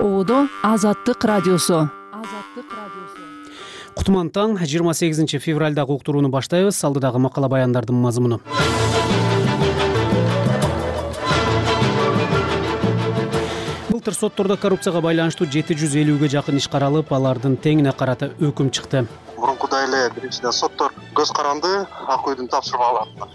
оодо азаттык радиосу. Азаттык радиосу. Кутман таң жыйырма сегизинчи февралдагы уктурууну баштайбыз. Алдыдагы макала баяндардын мазмуну. Былтыр соттордо коррупцияга байланыштуу жети жүз элүүгө жакын иш каралып алардын теңине карата өкүм чыкты. Мурункудай эле биринчиден соттор көз каранды ак үйдүн тапшырмаларына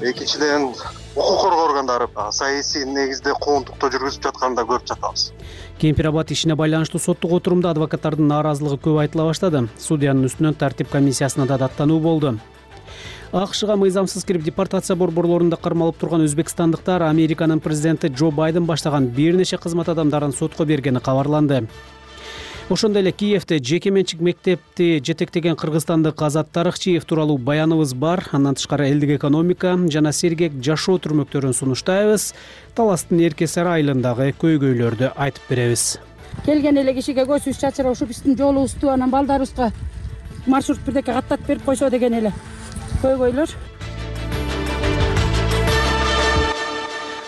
экинчиден укук коргоо органдары саясий негизде куугунтукту жүргүзүп жатканын да көрүп жатабыз кемпир абад ишине байланыштуу соттук отурумда адвокаттардын нааразылыгы көп айтыла баштады. Судьянын үстүнөн тартип комиссиясына да даттануу болду. Акшга мыйзамсыз кирип депортация борборлорунда кармалып турган өзбекстандыктар американын президенти джо байден баштаган бир нече кызмат адамдарын сотко бергени кабарланды ошондой эле киевде жеке менчик мектепти жетектеген кыргызстандык азат тарыхчиев тууралуу баяныбыз бар. Андан тышкары элдик экономика жана сергек жашоо түрмөктөрүн сунуштайбыз. Таластын эркесар айылындагы көйгөйлөрдү айтып беребиз. Келген эле кишиге көзүбүз чачырап ушул биздин жолубузду анан балдарыбызга маршрут бирдеке каттатып берип койсо деген эле көйгөйлөр.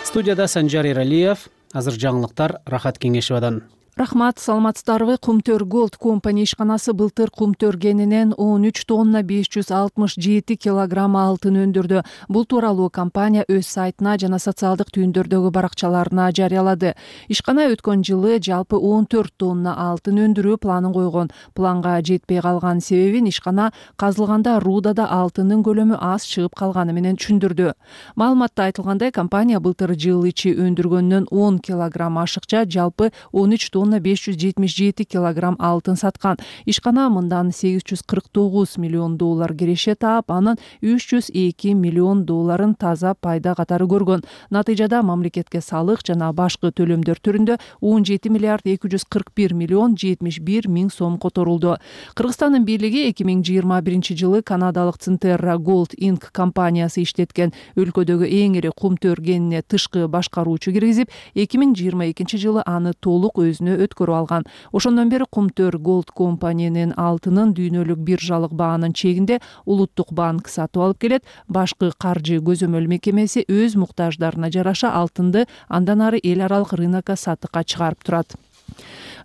Студияда санжар эралиев азыр жаңылыктар рахат кеңешовадан рахмат саламатсыздарбы. Кумтөр голд компани ишканасы былтыр кумтөр кенинен он үч тонна беш жүз алтымыш жети килограмм алтын өндүрдү. Бул тууралуу компания өз сайтына жана социалдык түйүндөрдөгү баракчаларына жарыялады. Ишкана өткөн жылы жалпы он төрт тонна алтын өндүрүү планын койгон. Планга жетпей калган себебин ишкана казылганда рудада алтындын көлөмү аз чыгып калганы менен түшүндүрдү. Маалыматта айтылгандай компания былтыр жыл ичи өндүргөндөн он килограмм ашыкча жалпы он үч тонна беш жүз жетимиш жети килограмм алтын саткан. Ишкана мындан сегиз жүз кырк тогуз миллион доллар киреше таап анын үч жүз эки миллион долларын таза пайда катары көргөн. Натыйжада мамлекетке салык жана башкы төлөмдөр түрүндө он жети миллиард эки жүз кырк бир миллион жетимиш бир миң сом которулду. Кыргызстандын бийлиги эки миң жыйырма биринчи жылы канадалык цинтерра голд инк компаниясы иштеткен. Өлкөдөгү эң ири кумтөр кенине тышкы башкаруучу киргизип эки миң жыйырма экинчи жылы аны толук өзүнө өткөрүп алган. Ошондон бери кумтөр голд компанинин алтынын дүйнөлүк биржалык баанын чегинде улуттук банк сатып алып келет. Башкы каржы көзөмөл мекемеси өз муктаждарына жараша алтынды андан ары эл аралык рынокко сатыкка чыгарып турат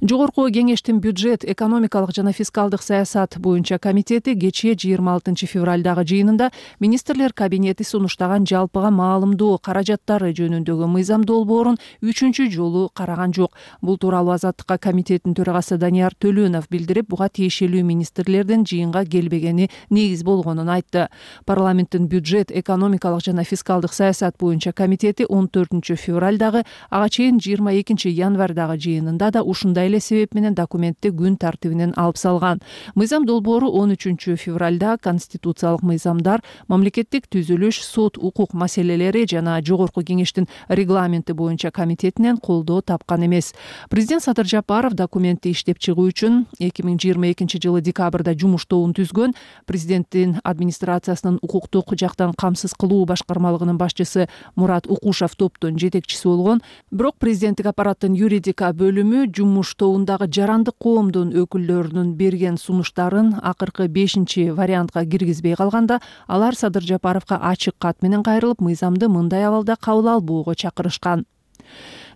жогорку кеңештин бюджет экономикалык жана фискалдык саясат боюнча комитети кечээ жыйырма алтынчы февралдагы жыйынында министрлер кабинети сунуштаган жалпыга маалымдоо каражаттары жөнүндөгү мыйзам долбоорун үчүнчү жолу караган жок. Бул тууралуу азаттыкка комитеттин төрагасы данияр төлөнов билдирип буга тиешелүү министрлердин жыйынга келбегени негиз болгонун айтты. Парламенттин бюджет экономикалык жана фискалдык саясат боюнча комитети он төртүнчү февралдагы ага чейин жыйырма экинчи январдагы жыйынында да ушундай эле себеп менен документти күн тартибинен алып салган. Мыйзам долбоору он үчүнчү февралда конституциялык мыйзамдар мамлекеттик түзүлүш сот укук маселелери жана жогорку кеңештин регламенти боюнча комитетинен колдоо тапкан эмес. Президент садыр жапаров документти иштеп чыгуу үчүн эки миң жыйырма экинчи жылы декабрда жумуш тобун түзгөн президенттин администрациясынын укуктук жактан камсыз кылуу башкармалыгынын башчысы мурат укушев топтун жетекчиси болгон. Бирок президенттик аппараттын юридика бөлүмү жумуш тобундагы жарандык коомдун өкүлдөрүнүн берген сунуштарын акыркы бешинчи вариантка киргизбей калганда алар садыр жапаровго ачык кат менен кайрылып мыйзамды мындай абалда кабыл албоого чакырышкан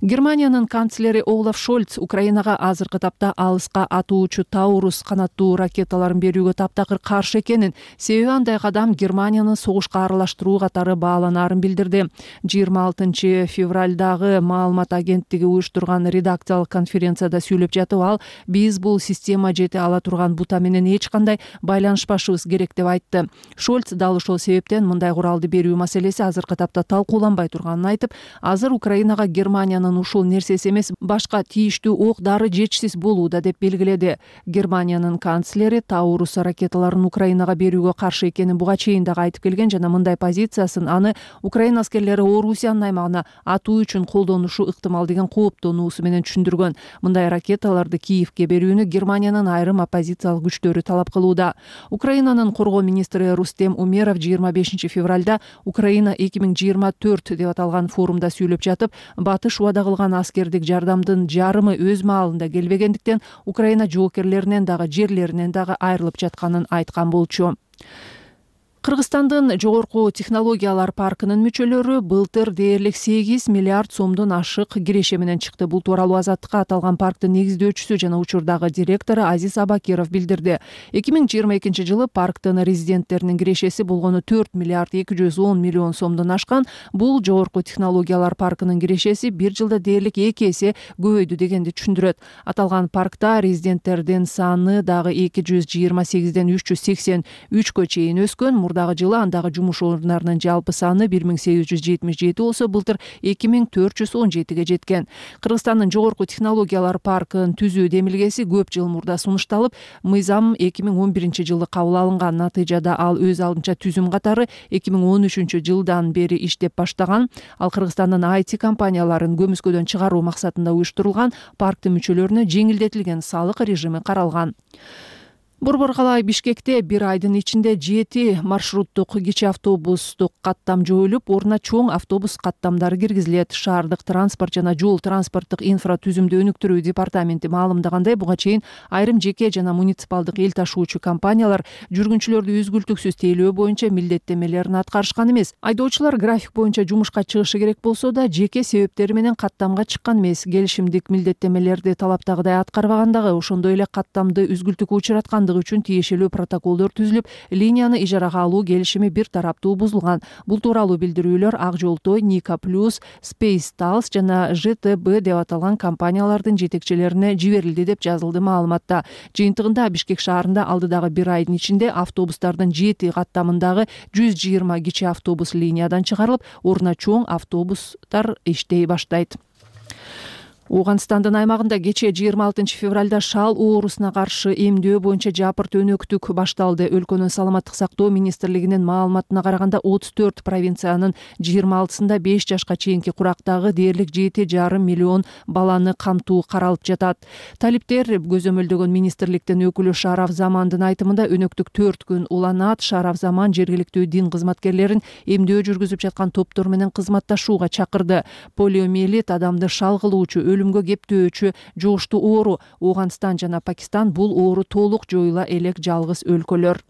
германиянын канцлери олаф шольц украинага азыркы тапта алыска атуучу таурус канаттуу ракеталарын берүүгө таптакыр каршы экенин. Себеби андай кадам германияны согушка аралаштыруу катары бааланаарын билдирди. жыйырма алтынчы февралдагы маалымат агенттиги уюштурган редакциялык конференцияда сүйлөп жатып ал биз бул система жете ала турган бута менен эч кандай байланышпашыбыз керек деп айтты. Шольц дал ошол себептен мындай куралды берүү маселеси азыркы тапта талкууланбай турганын айтып азыр украинага германиянын ушул нерсеси эмес башка тийиштүү ок дары жетишсиз болууда деп белгиледи. Германиянын канцлери таурус ракеталарын украинага берүүгө каршы экенин буга чейин дагы айтып келген жана мындай позициясын аны украина аскерлери орусиянын аймагына атуу үчүн колдонушу ыктымал деген кооптонуусу менен түшүндүргөн. Мындай ракеталарды киевке берүүнү германиянын айрым оппозициялык күчтөрү талап кылууда. Украинанын коргоо министри рустем умеров жыйырма бешинчи февралда украина эки миң жыйырма төрт деп аталган форумда сүйлөп жатып батыш кылган аскердик жардамдын жарымы өз маалында келбегендиктен украина жоокерлеринен дагы жерлеринен дагы айрылып жатканын айткан болчу кыргызстандын жогорку технологиялар паркынын мүчөлөрү былтыр дээрлик сегиз миллиард сомдон ашык киреше менен чыкты. Бул тууралуу азаттыкка аталган парктын негиздөөчүсү жана учурдагы директору азиз абакиров билдирди. Эки миң жыйырма экинчи жылы парктын резиденттеринин кирешеси болгону төрт миллиард эки жүз он миллион сомдон ашкан. Бул жогорку технологиялар паркынын кирешеси бир жылда дээрлик эки эсе көбөйдү дегенди түшүндүрөт. Аталган паркта резиденттердин саны дагы эки жүз жыйырма сегизден үч жүз сексен үчкө чейин өскөн мурдагы жылы андагы жумуш орундарынын жалпы саны бир миң сегиз жүз жетимиш жети болсо былтыр эки миң төрт жүз он жетиге жеткен. Кыргызстандын жогорку технологиялар паркын түзүү демилгеси көп жыл мурда сунушталып мыйзам эки миң он биринчи жылы кабыл алынган. Натыйжада ал өз алдынча түзүм катары эки миң он үчүнчү жылдан бери иштеп баштаган. Ал кыргызстандын айти компанияларын көмүскөдөн чыгаруу максатында уюштурулган парктын мүчөлөрүнө жеңилдетилген салык режими каралган борбор калаа бишкекте бир айдын ичинде жети маршруттук кичи автобустук каттам жоюлуп ордуна чоң автобус каттамдары киргизилет. Шаардык транспорт жана жол транспорттук инфра түзүмдү өнүктүрүү департаменти маалымдагандай буга чейин айрым жеке жана муниципалдык эл ташуучу компаниялар жүргүнчүлөрдү үзгүлтүксүз тейлөө боюнча милдеттенмелерин аткарышкан эмес. Айдоочулар график боюнча жумушка чыгышы керек болсо да жеке себептери менен каттамга чыккан эмес. Келишимдик милдеттенмелерди талаптагыдай аткарбаган дагы ошондой эле каттамды үзгүлтүккө учураткан үчүн тиешелүү протоколдор түзүлүп линияны ижарага алуу келишими бир тараптуу бузулган. Бул тууралуу билдирүүлөр ак жолтой ника плюс спейс талс жана жтб деп аталган компаниялардын жетекчилерине жиберилди деп жазылды маалыматта. Жыйынтыгында бишкек шаарында алдыдагы бир айдын ичинде автобустардын жети каттамындагы жүз жыйырма кичи автобус линиядан чыгарылып ордуна чоң автобустар иштей баштайт ооганстандын аймагында кечээ жыйырма алтынчы февралда шал оорусуна каршы эмдөө боюнча жапырт өнөктүк башталды. Өлкөнүн саламаттык сактоо министрлигинин маалыматына караганда отуз төрт провинциянын жыйырма алтысында беш жашка чейинки курактагы дээрлик жети жарым миллион баланы камтуу каралып жатат. Талиптер көзөмөлдөгөн министрликтин өкүлү шараф замандын айтымында өнөктүк төрт күн уланат. Шараф заман жергиликтүү дин кызматкерлерин эмдөө жүргүзүп жаткан топтор менен кызматташууга чакырды. Полиомиелит адамды шал кылуучу өлүмгө кептөөчү жугуштуу оору. Ооганстан жана пакистан бул оору толук жоюла элек жалгыз өлкөлөр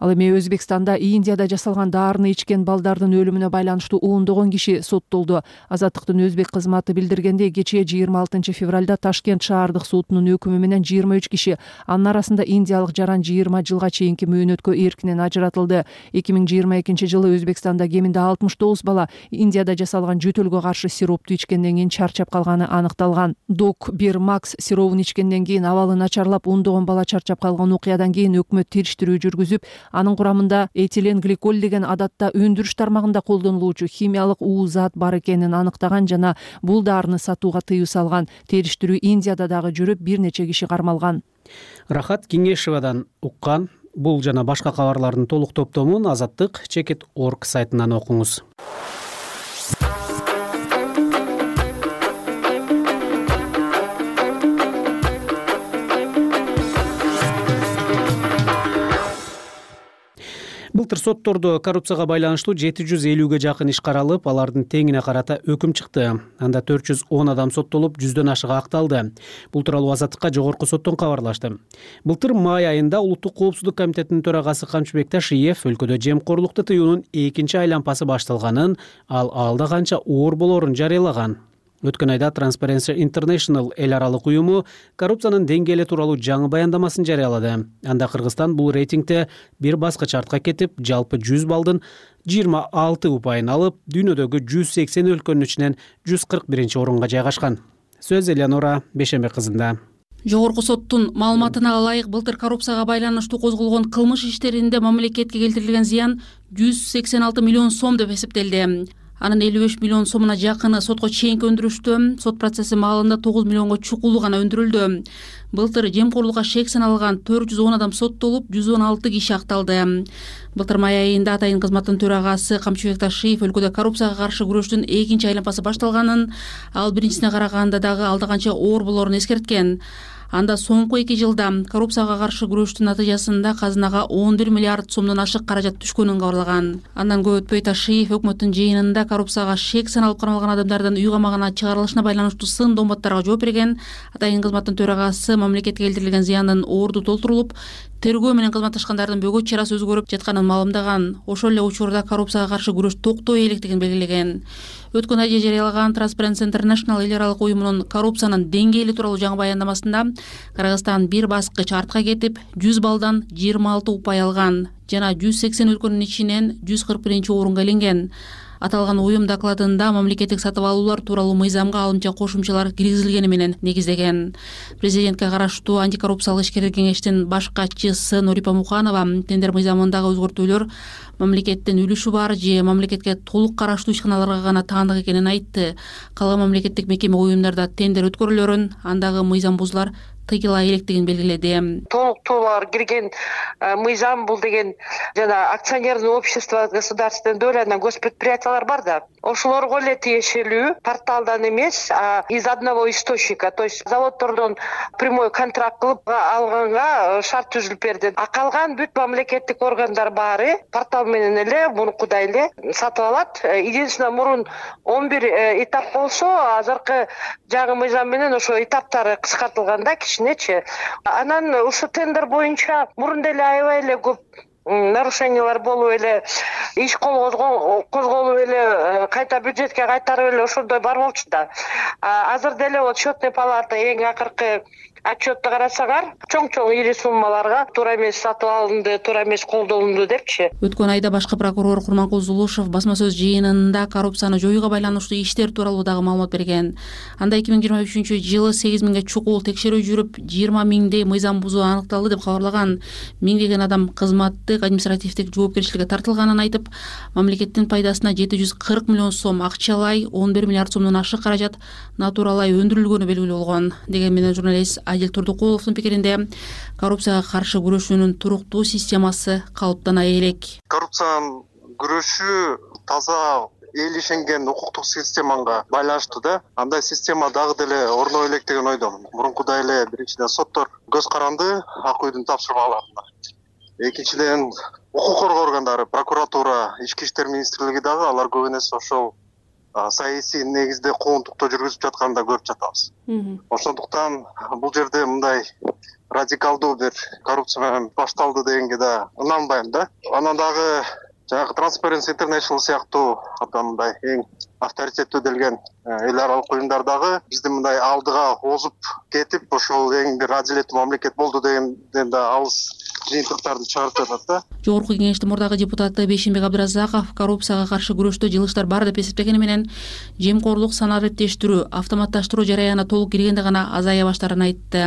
ал эми өзбекстанда индияда жасалган даарыны ичкен балдардын өлүмүнө байланыштуу ондогон киши соттолду. Азаттыктын өзбек кызматы билдиргендей кечээ жыйырма алтынчы февралда ташкент шаардык сотунун өкүмү менен жыйырма үч киши анын арасында индиялык жаран жыйырма жылга чейинки мөөнөткө эркинен ажыратылды. Эки миң жыйырма экинчи жылы өзбекстанда кеминде алтымыш тогуз бала индияда жасалган жөтөлгө каршы сиропту ичкенден кийин чарчап калганы аныкталган. Док бир макс сиробун ичкенден кийин абалы начарлап ондогон бала чарчап калган окуядан кийин өкмөт териштирүү жүргүзүп анын курамында этилен гликоль деген адатта өндүрүш тармагында колдонулуучу химиялык уу зат бар экенин аныктаган жана бул даарыны сатууга тыюу салган териштирүү индияда дагы жүрүп бир нече киши кармалган. Рахат кеңешовадан уккан бул жана башка кабарлардын толук топтомун азаттык чекит орг сайтынан окуңуз былтыр соттордо коррупцияга байланыштуу жети жүз элүүгө жакын иш каралып алардын теңине карата өкүм чыкты. Анда төрт жүз он адам соттолуп жүздөн ашыгы акталды. Бул тууралуу азаттыкка жогорку соттон кабарлашты. Былтыр май айында улуттук коопсуздук комитетинин төрагасы камчыбек ташиев өлкөдө жемкорлукту тыюунун экинчи айлампасы башталганын ал алда канча оор болоорун жарыялаган өткөн айда transparency international эл аралык уюму коррупциянын деңгээли тууралуу жаңы баяндамасын жарыялады. Анда кыргызстан бул рейтингде бир баскыч артка кетип жалпы жүз баллдын жыйырма алты упайын алып дүйнөдөгү жүз сексен өлкөнүн ичинен жүз кырк биринчи орунга жайгашкан. Сөз элеонора бейшенбек кызында. Жогорку соттун маалыматына ылайык былтыр коррупцияга байланыштуу козголгон кылмыш иштеринде мамлекетке келтирилген зыян жүз сексен алты миллион сом деп эсептелди анын элүү беш миллион сомуна жакыны сотко чейинки өндүрүштө сот процесси маалында тогуз миллионго чукулу гана өндүрүлдү. Былтыр жемкорлукка шек саналган төрт жүз он адам соттолуп жүз он алты киши акталды. Былтыр май айында атайын кызматтын төрагасы камчыбек ташиев өлкөдө коррупцияга каршы күрөштүн экинчи айлампасы башталганын ал биринчисине караганда дагы алда канча оор болоорун эскерткен анда соңку эки жылда коррупцияга каршы күрөштүн натыйжасында казынага он бир миллиард сомдон ашык каражат түшкөнүн кабарлаган. Андан көп өтпөй ташиев өкмөттүн жыйынында коррупцияга шек саналып кармалган адамдардын үй камагына чыгарылышына байланыштуу сын доомдотторго жооп берген атайын кызматтын төрагасы мамлекетке келтирилген зыяндын орду толтурулуп тергөө менен кызматташкандардын бөгөт чарасы өзгөрүп жатканын маалымдаган ошол эле учурда коррупцияга каршы күрөш токтой электигин белгилеген. Өткөн айда жарыялаган transparency international эл аралык уюмунун коррупциянын деңгээли тууралуу жаңы баяндамасында кыргызстан бир баскыч артка кетип жүз баллдан жыйырма алты упай алган жана жүз сексен өлкөнүн ичинен жүз кырк биринчи орунга илинген аталган уюм докладында мамлекеттик сатып алуулар тууралуу мыйзамга алымча кошумчалар киргизилгени менен негиздеген. Президентке караштуу антикоррупциялык ишкерлер кеңештин баш катчысы нурипа муханова тендер мыйзамындагы өзгөртүүлөр мамлекеттин үлүшү бар же мамлекетке толук караштуу ишканаларга гана таандык экенин айтты. Калган мамлекеттик мекеме уюмдарда тендер өткөрүлөрүн андагы мыйзам бузуулар тыйыла электигин белгиледи. Толуктуулар кирген э, мыйзам бул деген жана акционерное общество государственной доли анан гос предприятиялар бар да. Ошолорго эле тиешелүү порталдан эмес а из одного источника. То есть заводдордон прямой контракт кылып алганга э, шарт түзүлүп берди. А калган бүт мамлекеттик органдар баары портал менен эле мурункудай эле сатып алат. Э, единственное мурун он бир этап болсо азыркы жаңы мыйзам менен ошо этаптары кыскартылган да анан ушул тендер боюнча мурун деле аябай эле көп нарушениялар болуп эле иш козголуп эле э, кайта бюджетке кайтарып эле ошондой бар болчу да азыр деле вот счетный палата эң акыркы отчетту карасаңар чоң чоң ири суммаларга туура эмес сатып алынды туура эмес колдонулду депчи. Өткөн айда башкы прокурор курманкул зулушев басма сөз жыйынында коррупцияны жоюуга байланыштуу иштер тууралуу дагы маалымат берген. Анда эки миң жыйырма үчүнчү жылы сегиз миңге чукул текшерүү жүрүп жыйырма миңдей мыйзам бузуу аныкталды деп кабарлаган миңдеген адам кызматтык административдик жоопкерчиликке тартылганын айтып мамлекеттин пайдасына жети жүз кырк миллион сом акчалай он бир миллиард сомдон ашык каражат натуралай өндүрүлгөнү белгилүү болгон дегени менен журналист адил турдукуловдун пикиринде коррупцияга каршы күрөшүүнүн туруктуу системасы калыптана элек. Коррупцияны күрөшүү таза эл ишенген укуктук системага байланыштуу да. Андай система дагы деле орново элек деген ойдомун мурункудай эле биринчиден соттор көз каранды ак үйдүн тапшырмаларына экинчиден укук коргоо органдары прокуратура ички иштер министрлиги дагы алар көбүн эсе ошол саясий негизде куугунтукту жүргүзүп жатканын да көрүп жатабыз. Ошондуктан бул жерде мындай радикалдуу бир коррупция менен башталды дегенге да ынанбайм да. Анан дагы жанагы transparency international сыяктуу абдан мындай эң авторитеттүү делген эл аралык уюмдар дагы бизди мындай алдыга озуп кетип ошол эң бир адилеттүү мамлекет болду дегенден да алыс жыйынтыктарды чыгарып жатат да. Жогорку кеңештин мурдагы депутаты бейшенбек абдыразаков коррупцияга каршы күрөштө жылыштар бар деп эсептегени менен жемкорлук санариптештирүү автоматташтыруу жараяны толук киргенде гана азая баштаарын айтты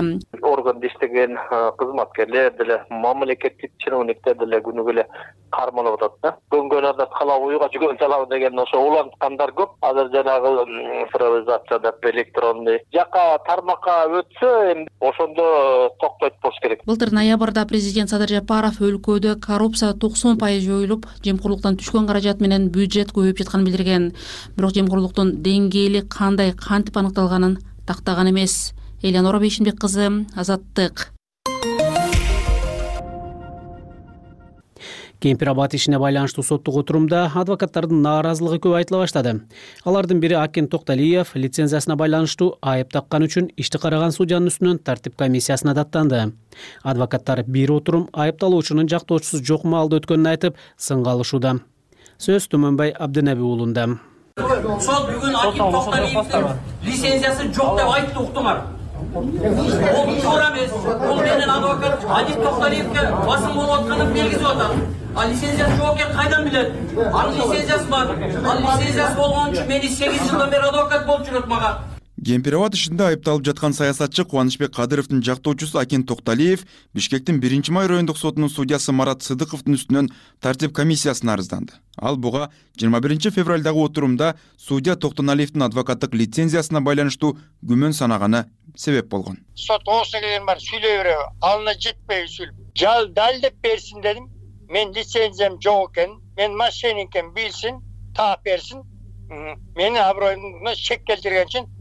иштеген кызматкерлер деле мамлекеттик чиновниктер деле күнүгө эле кармалып атат да. Көнгөн адат калабы уйга жүгөн салабы деген ошо уланткандар көп. Азыр жанагы цифровизация деп электронный жака тармакка өтсө эми ошондо токтойт болуш керек. Былтыр ноябрда президент садыр жапаров өлкөдө коррупция токсон пайыз жоюлуп жемкорлуктан түшкөн каражат менен бюджет көбөйүп жатканын билдирген. Бирок жемкорлуктун деңгээли кандай кантип аныкталганын тактаган эмес элеонора бейшенбек кызы азаттык кемпир абад ишине байланыштуу соттук отурумда адвокаттардын нааразылыгы көп айтыла баштады. Алардын бири акен токталиев лицензиясына байланыштуу айып таккан үчүн ишти караган судьянын үстүнөн тартип комиссиясына даттанды. Адвокаттар бир отурум айыпталуучунун жактоочусу жок маалда өткөнүн айтып сынга алышууда сөз түмөнбай абдинаби уулунда сот бүгүн токталиевдин лицензиясы жок деп айтты уктуңар бул туура эмес бул менин адвокат адил токталиевке басым болуп атканын белгизип атат. Ал лицензиясы жок экенин кайдан билет? Анын лицензиясы бар. Ал лицензиясы болгон үчүн мени сегиз жылдан бери адвокат болуп жүрөт мага кемпир ишинде айыпталып жаткан саясатчы кубанычбек кадыровдун жактоочусу акен токталиев бишкектин биринчи май райондук сотунун судьясы марат сыдыковдун үстүнөн тартип комиссиясына арызданды. Ал буга жыйырма биринчи февралдагы отурумда судья токтоналиевдин адвокаттык лицензиясына байланыштуу күмөн санаганы себеп болгон. Сот оозуна келгени баары сүйлөй береби алына жетпей сүйлөп далилдеп берсин дедим. Менин лицензиям жок экенин мен мошенник экенин билсин таап берсин. Менин аброюма шек келтирген үчүн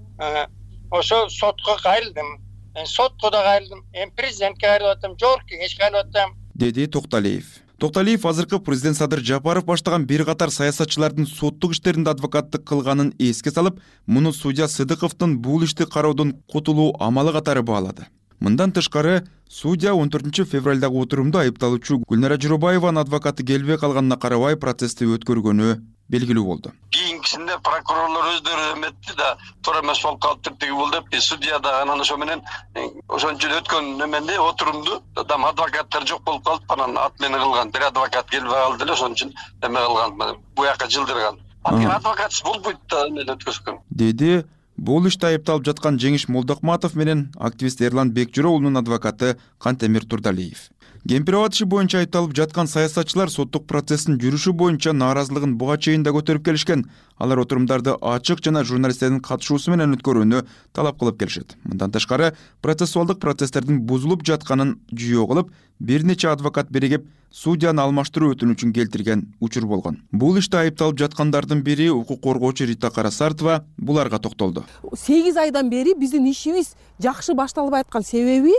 ошо сотко кайрылдым. Сотко да кайрылдым. Эми президентке кайрылып атам жогорку кеңешке кайрылып атам. Деди токталиев. Токталиев азыркы президент садыр жапаров баштаган бир катар саясатчылардын соттук иштеринде адвокаттык кылганын эске салып муну судья сыдыковдун бул ишти кароодон кутулуу амалы катары баалады. Мындан тышкары судья он төртүнчү февралдагы отурумда айыпталуучу гүлнара журобаеванын адвокаты келбей калганына карабай процессти өткөргөнү белгилүү болду прокурорлор өздөрү эметти да. Туура эмес болуп калыптыр тиги бул деп судья дагы анан ошо менен э, ошон үчүн өткөн эменди отурумду. Дам адвокаттар жок болуп калып анан отмена кылган. Бир адвокат келбей калды эле ошон үчүн эме кылган буяка жылдырган. Анткени адвокатсыз болбойт да эмени өткөзгөн. Деди бул иште айыпталып жаткан жеңиш молдокматов менен активист эрлан бекжүрө уулунун адвокаты кантемир турдалиев кемпир абад иши боюнча айыпталып жаткан саясатчылар соттук процесстин жүрүшү боюнча нааразылыгын буга чейин да көтөрүп келишкен. Алар отурумдарды ачык жана журналисттердин катышуусу менен өткөрүүнү талап кылып келишет. Мындан тышкары процессуалдык процесстердин бузулуп жатканын жүйө кылып бир нече адвокат биригип судьяны алмаштыруу өтүнүчүн келтирген учур болгон. Бул иште айыпталып жаткандардын бири укук коргоочу рита карасартова буларга токтолду. Сегиз айдан бери биздин ишибиз жакшы башталбай аткан себеби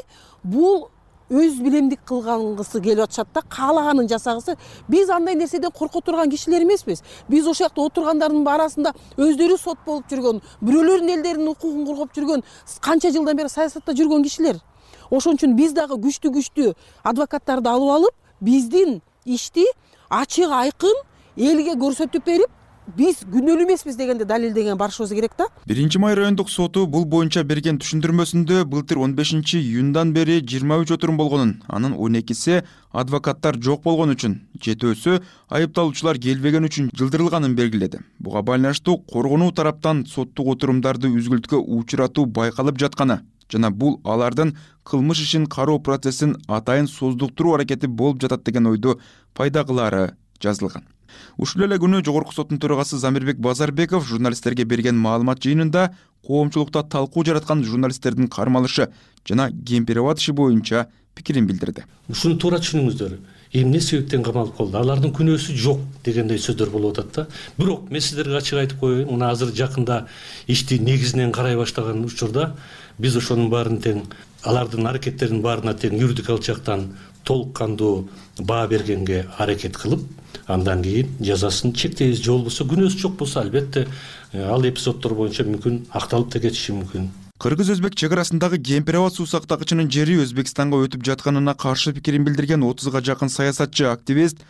бул өз билемдик кылгангысы келип атышат да каалаганын жасагысы. Биз андай нерседен корко турган кишилер эмеспиз. Биз ошол жакта отургандардын арасында өздөрү сот болуп жүргөн бирөөлөрдүн элдеринин укугун коргоп жүргөн канча жылдан бери саясатта жүргөн кишилер. Ошон үчүн биз дагы күчтүү күчтүү адвокаттарды алып алып биздин ишти ачык айкын элге көрсөтүп берип биз күнөөлүү эмеспиз дегенди далилдеген барышыбыз керек да? Биринчи май райондук соту бул боюнча берген түшүндүрмөсүндө былтыр он бешинчи июндан бери жыйырма үч отурум болгонун анын он экиси адвокаттар жок болгон үчүн жетөөсү айыпталуучулар келбеген үчүн жылдырылганын белгиледи. Буга байланыштуу коргонуу тараптан соттук отурумдарды үзгүлтүккө учуратуу байкалып жатканы жана бул алардын кылмыш ишин кароо процессин атайын созуктуруу аракети болуп жатат деген ойду пайда кылаары жазылган ушул эле күнү жогорку соттун төрагасы замирбек базарбеков журналисттерге берген маалымат жыйынында коомчулукта талкуу жараткан журналисттердин кармалышы жана кемпир абад иши боюнча пикирин билдирди. Ушуну туура түшүнүңүздөр. Эмне себептен камалып калды? Алардын күнөөсү жок дегендей сөздөр болуп атат да. Бирок мен сиздерге ачык айтып коеюн мына азыр жакында ишти негизинен карай баштаган учурда биз ошонун баарын тең алардын аракеттеринин баарына тең юридикалык жактан толук кандуу баа бергенге аракет кылып андан кийин жазасын чектейбиз же болбосо күнөөсү жок болсо албетте э, ал эпизоддор боюнча мүмкүн акталып да кетиши мүмкүн. Кыргыз өзбек чек арасындагы кемпир абад суу сактагычынын жери өзбекстанга өтүп жатканына каршы пикирин билдирген отузга жакын саясатчы активист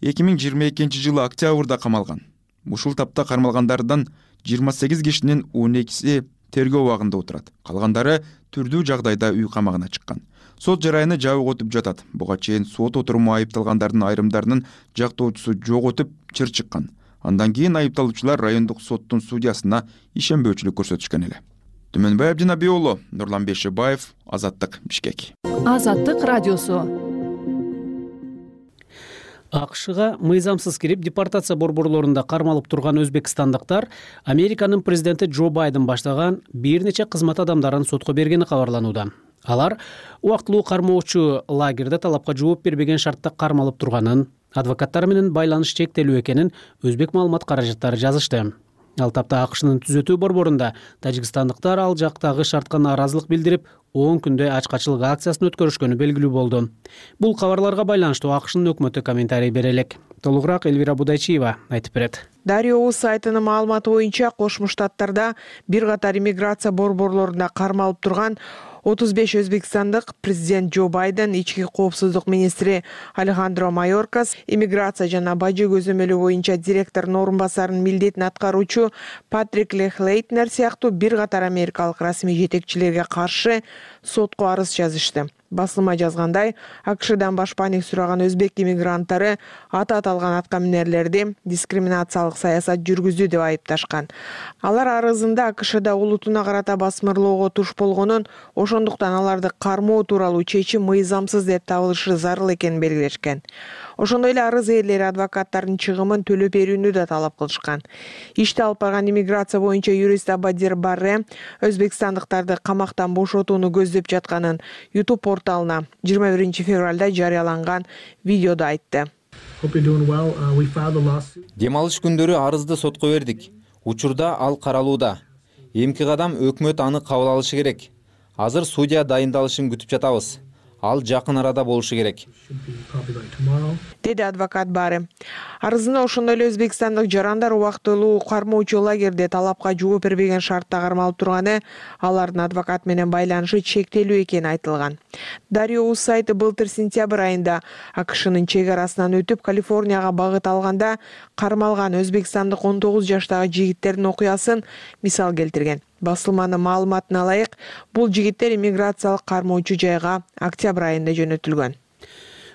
эки миң жыйырма экинчи жылы октябрда камалган. Ушул тапта кармалгандардан жыйырма сегиз кишинин он экиси тергөө абагында отурат. Калгандары түрдүү жагдайда үй камагына чыккан сот жараяны жабык өтүп жатат. Буга чейин сот отуруму айыпталгандардын айрымдарынын жактоочусу жок өтүп чыр чыккан. Андан кийин айыпталуучулар райондук соттун судьясына ишенбөөчүлүк көрсөтүшкөн эле. Түмөнбай абдинаби уулу нурлан бейшебаев азаттык бишкек. Азаттык радиосу. Акшга мыйзамсыз кирип депортация борборлорунда кармалып турган өзбекстандыктар американын президенти джо байден баштаган бир нече кызмат адамдарын сотко бергени кабарланууда алар убактылуу кармоочу лагерде талапка жооп бербеген шартта кармалып турганын адвокаттары менен байланыш чектелүү экенин өзбек маалымат каражаттары жазышты. Ал тапта акшнын түзөтүү борборунда тажикстандыктар ал жактагы шартка нааразылык билдирип он күндөй ачкачылык акциясын өткөрүшкөнү белгилүү болду. Бул кабарларга байланыштуу акшнын өкмөтү комментарий бере элек. Толугураак элвира будайчиева айтып берет. Дарио уз сайтынын маалыматы боюнча кошмо штаттарда бир катар иммиграция борборлорунда кармалып турган отуз беш өзбекстандык президент джо байден ички коопсуздук министри алехандро майоркас иммиграция жана бажы көзөмөлү боюнча директордун орун басарынын милдетин аткаруучу патрик лехлейтнер сыяктуу бир катар америкалык расмий жетекчилерге каршы сотко арыз жазышты басылма жазгандай акшдан башпаанек сураган өзбек иммигранттары аты аталган аткаминерлерди дискриминациялык саясат жүргүздү деп айыпташкан. Алар арызында акшда улутуна карата басмырлоого туш болгонун ошондуктан аларды кармоо тууралуу чечим мыйзамсыз деп табылышы зарыл экенин белгилешкен. Ошондой эле арыз ээлери адвокаттардын чыгымын төлөп берүүнү да талап кылышкан. Ишти алып барган иммиграция боюнча юрист абадир барре өзбекстандыктарды камактан бошотууну көздөп жатканын youtube порталына жыйырма биринчи февралда жарыяланган видеодо айтты. Uh, дем алыш күндөрү арызды сотко бердик. Учурда ал каралууда. Эмки кадам өкмөт аны кабыл алышы керек. Азыр судья дайындалышын күтүп жатабыз ал жакын арада болушу керек. Деди адвокат баары. Арызында ошондой эле өзбекстандык жарандар убактылуу кармоочу лагерде талапка жооп бербеген шартта кармалып турганы алардын адвокат менен байланышы чектелүү экени айтылган. Дарио уз сайты былтыр сентябрь айында акшнын чек арасынан өтүп калифорнияга багыт алганда кармалган өзбекстандык он тогуз жаштагы жигиттердин окуясын мисал келтирген басылманын маалыматына ылайык. Бул жигиттер иммиграциялык кармоочу жайга октябрь айында жөнөтүлгөн.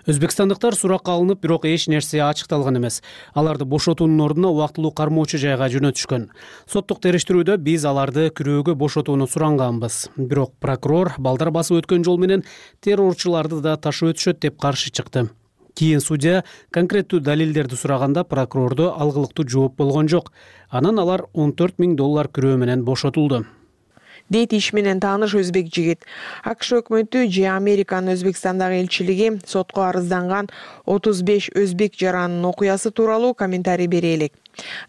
Өзбекстандыктар суракка алынып бирок эч нерсе ачыкталган эмес. Аларды бошотуунун ордуна убактылуу кармоочу жайга жөнөтүшкөн. Соттук териштирүүдө биз аларды күрөөгө бошотууну суранганбыз. Бирок прокурор балдар басып өткөн жол менен террорчуларды да ташып өтүшөт деп каршы чыкты кийин судья конкреттүү далилдерди сураганда прокурордо алгылыктуу жооп болгон жок. Анан алар он төрт миң доллар күрөө менен бошотулду. Дейт иш менен тааныш өзбек жигит. Акш өкмөтү же американын өзбекстандагы элчилиги сотко арызданган отуз беш өзбек жаранынын окуясы тууралуу комментарий бере элек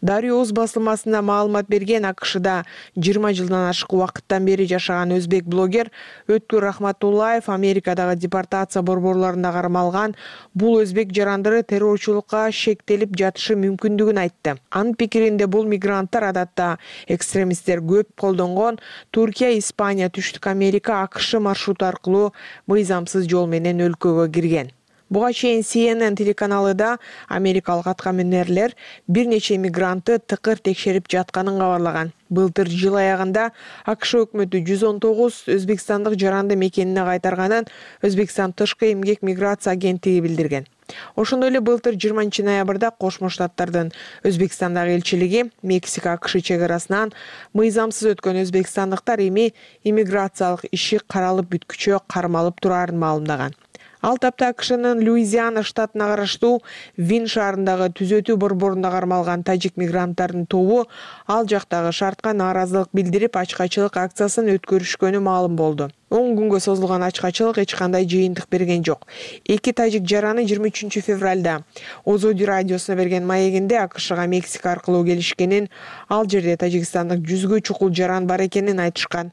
дарио уз басылмасына маалымат берген акшда жыйырма жылдан ашык убакыттан бери жашаган өзбек блогер өткүр рахматуллаев америкадагы депортация борборлорунда кармалган бул өзбек жарандары террорчулукка шектелип жатышы мүмкүндүгүн айтты. Анын пикиринде бул мигранттар адатта экстремисттер көп колдонгон туркия испания түштүк америка акш маршруту аркылуу мыйзамсыз жол менен өлкөгө кирген буга чейин cnn телеканалы да америкалык аткаминерлер бир нече мигрантты тыкыр текшерип жатканын кабарлаган. Былтыр жыл аягында акш өкмөтү жүз он тогуз өзбекстандык жаранды мекенине кайтарганын өзбекстан тышкы эмгек миграция агенттиги билдирген. Ошондой эле былтыр жыйырманчы ноябрда кошмо штаттардын өзбекстандагы элчилиги мексика акш чек арасынан мыйзамсыз өткөн өзбекстандыктар эми иммиграциялык иши каралып бүткүчө кармалып турарын маалымдаган ал тапта акшнын луизиана штатына караштуу вин шаарындагы түзөтүү борборунда кармалган тажик мигранттардын тобу ал жактагы шартка нааразылык билдирип ачкачылык акциясын өткөрүшкөнү маалым болду. Он күнгө созулган ачкачылык эч кандай жыйынтык берген жок. Эки тажик жараны жыйырма үчүнчү февралда озоди радиосуна берген маегинде акшга мексика аркылуу келишкенин ал жерде тажикстандык жүзгө чукул жаран бар экенин айтышкан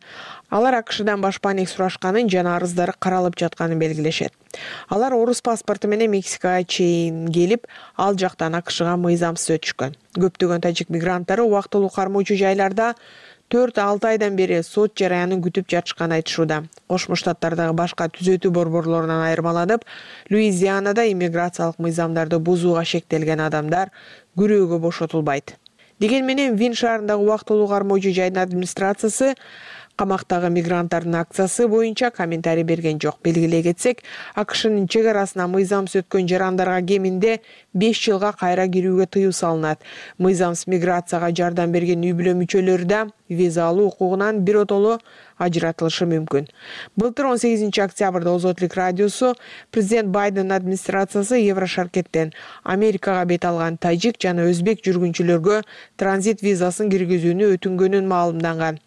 алар акшдан башпаанек сурашканын жана арыздары каралып жатканын белгилешет. Алар орус паспорту менен мексикага чейин келип ал жактан акшга мыйзамсыз өтүшкөн көптөгөн тажик мигранттары убактылуу кармоочу жайларда төрт алты айдан бери сот жараянын күтүп жатышканын айтышууда. Кошмо штаттардагы башка түзөтүү борборлорунан айырмаланып луизианада иммиграциялык мыйзамдарды бузууга шектелген адамдар күрөөгө бошотулбайт. Дегени менен вин шаарындагы убактылуу кармоочу жайдын администрациясы камактагы мигранттардын акциясы боюнча комментарий берген жок. Белгилей кетсек акшнын чек арасынан мыйзамсыз өткөн жарандарга кеминде беш жылга кайра кирүүгө тыюу салынат. Мыйзамсыз миграцияга жардам берген үй бүлө мүчөлөрү да виза алуу укугунан биротоло ажыратылышы мүмкүн. Былтыр он сегизинчи октябрда озотлук радиосу президент байдендин администрациясы евро шаркеттен америкага бет алган тажик жана өзбек жүргүнчүлөргө транзит визасын киргизүүнү өтүнгөнүн маалымдаган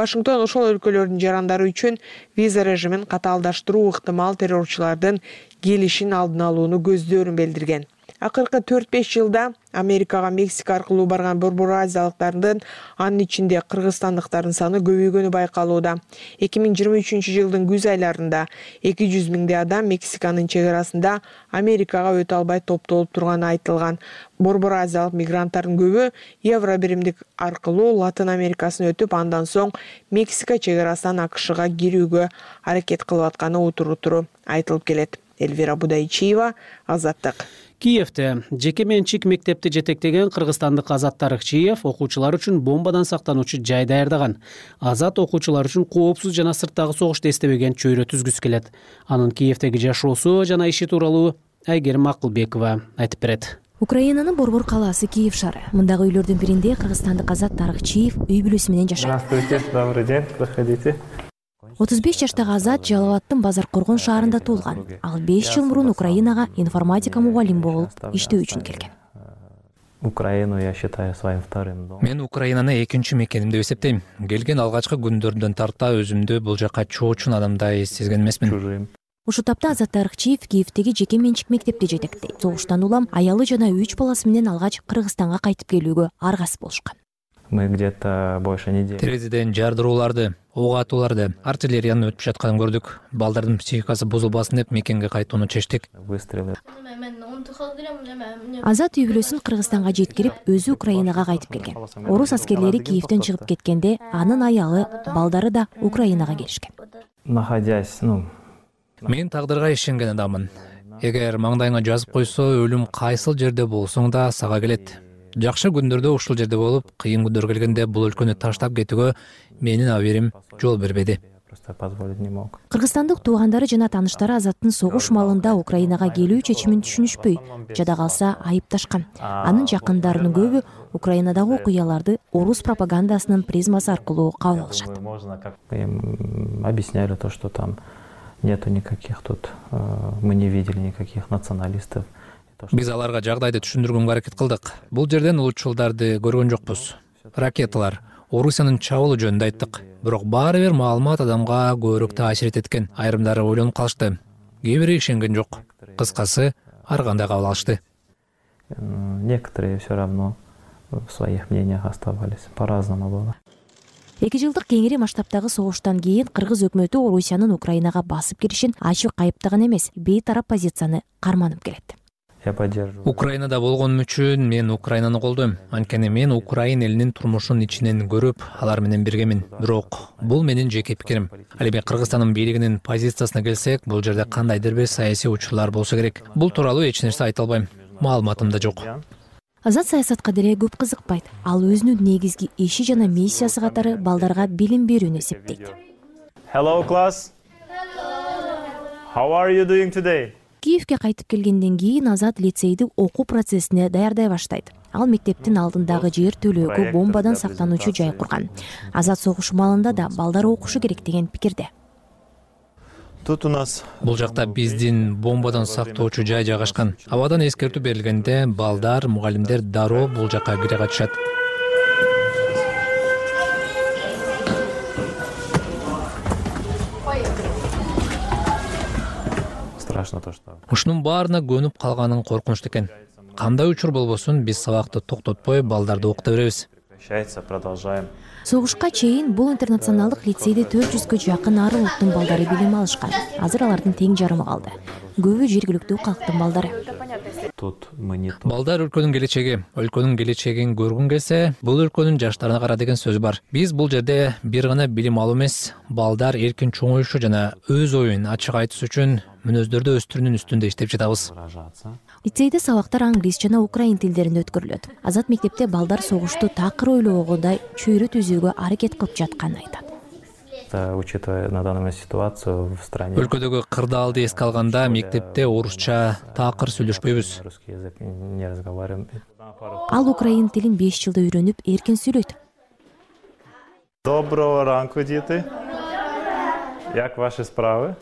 вашингтон ошол өлкөлөрдүн жарандары үчүн виза режимин катаалдаштыруу ыктымал террорчулардын келишин алдын алууну көздөөрүн билдирген акыркы төрт беш жылда америкага мексика аркылуу барган борбор азиялыктардын анын ичинде кыргызстандыктардын саны көбөйгөнү байкалууда. Эки миң жыйырма үчүнчү жылдын күз айларында эки жүз миңдей адам мексиканын чек арасында америкага өтө албай топтолуп турганы айтылган. Борбор азиялык мигранттардын көбү евро биримдик аркылуу латын америкасын өтүп андан соң мексика чек арасынан акшга кирүүгө аракет кылып атканы утуру айтылып келет. Эльвира будайчиева азаттык киевде жеке менчик мектепти жетектеген кыргызстандык азат тарыхчиев окуучулар үчүн бомбадан сактануучу жай даярдаган. Азат окуучулар үчүн коопсуз жана сырттагы согушту эстебеген чөйрө түзгүсү келет. Анын киевдеги жашоосу жана иши тууралуу айгерим акылбекова айтып берет. Украинанын борбор калаасы киев шаары. Мындагы үйлөрдүн биринде кыргызстандык азат тарыхчиев үй бүлөсү менен жашайт здравствуйте добрый день. Заходите отуз беш жаштагы азат жалал базар коргон шаарында туулган. Ал беш жыл мурун украинага информатика мугалими болуп иштөө үчүн келген. Украину я считаю своим вторым домом. Мен украинаны экинчи мекеним деп эсептейм. Келген алгачкы күндөрдөн тарта өзүмдү бул жака чоочун адамдай сезген эмесмин. Ушул тапта азат тарыхчиев киевдеги жеке менчик мектепти жетектейт. Согуштан улам аялы жана үч баласы менен алгач кыргызстанга кайтып келүүгө аргасыз болушкан мы где то больше недели. Терезеден жардырууларды ок атууларды артиллериянын өтүп жатканын көрдүк. Балдардын психикасы бузулбасын деп мекенге кайтууну чечтик. Выстрелы. Азат үй бүлөсүн кыргызстанга жеткирип өзү украинага кайтып келген. Орус аскерлери киевден чыгып кеткенде анын аялы балдары да украинага келишкен. Находясь ну мен тагдырга ишенген адаммын. Эгер маңдайыңа жазып койсо өлүм кайсыл жерде болсоң да сага келет жакшы күндөрдө ушул жерде болуп кыйын күндөр келгенде бул өлкөнү таштап кетүүгө менин абийирим жол бербеди просто позволить не мог кыргызстандык туугандары жана тааныштары азаттын согуш маалында украинага келүү чечимин түшүнүшпөй жада калса айыпташкан. Анын жакындарынын көбү украинадагы окуяларды орус пропагандасынын призмасы аркылуу кабыл алышат. Можно как им объясняли то что там нету никаких тут э, мы не видели никаких националистов биз аларга жагдайды түшүндүргөнгө аракет кылдык. Бул жерден улутчулдарды көргөн жокпуз. Ракеталар орусиянын чабуулу жөнүндө айттык. Бирок баары бир маалымат адамга көбүрөөк таасир этет экен айрымдары ойлонуп калышты. Кээ бири ишенген жок. Кыскасы ар кандай кабыл алышты? Некоторые все равно в своих мнениях оставались по разному было. Эки жылдык кеңири масштабтагы согуштан кийин кыргыз өкмөтү орусиянын украинага басып киришин ачык айыптаган эмес бейтарап позицияны карманып келет я поддерживаю. Украинада болгонум үчүн мен украинаны колдойм. Анткени мен украин элинин турмушун ичинен көрүп алар менен биргемин. Бирок бул менин жеке пикирим. Ал эми кыргызстандын бийлигинин позициясына келсек бул жерде кандайдыр бир саясий учурлар болсо керек. Бул тууралуу эч нерсе айта албайм. Маалыматым да жок. Азат саясатка деле көп кызыкпайт. Ал өзүнүн негизги иши жана миссиясы катары балдарга билим берүүнү эсептейт. Hello class. How are you doing today киевке кайтып келгенден кийин азат лицейди окуу процессине даярдай баштайт. Ал мектептин алдындагы жер төлөөгө бомбадан сактануучу жай курган. Азат согуш маалында да балдар окушу керек деген пикирде. Тут у нас бул жакта биздин бомбадан сактоочу жай жайгашкан. Абадан эскертүү берилгенде балдар мугалимдер дароо бул жака кире кайтышат страшно то что ушунун баарына көнүп калганың коркунучтуу экен. Кандай учур болбосун биз сабакты токтотпой балдарды окута беребиз. Прекращается продолжаем. Согушка чейин бул интернационалдык лицейде төрт жүзгө жакын ар улуттун балдары билим алышкан. Азыр алардын тең жарымы калды. Көбү жергиликтүү калктын балдары. Тут мы не балдар өлкөнүн келечеги. Өлкөнүн келечегин көргүң келсе бул өлкөнүн жаштарына кара деген сөз бар. Биз бул жерде бир гана билим алуу эмес балдар эркин чоңоюшу жана өз оюн ачык айтыш үчүн мүнөздөрдү өстүрүүнүн үстүндө иштеп жатабыз. Лицейде сабактар англис жана украин тилдеринде өткөрүлөт. Азат мектепте балдар согушту такыр ойлогогудай чөйрө түзүүгө аракет кылып жатканын айтат. Учитывая на данный момент ситуацию в стране өлкөдөгү кырдаалды эске алганда мектепте орусча таакыр сүйлөшпөйбүз. русский язык не разговариваем. Ал украин тилин беш жылда үйрөнүп эркин сүйлөйт. Доброго ранку діти як ваши справи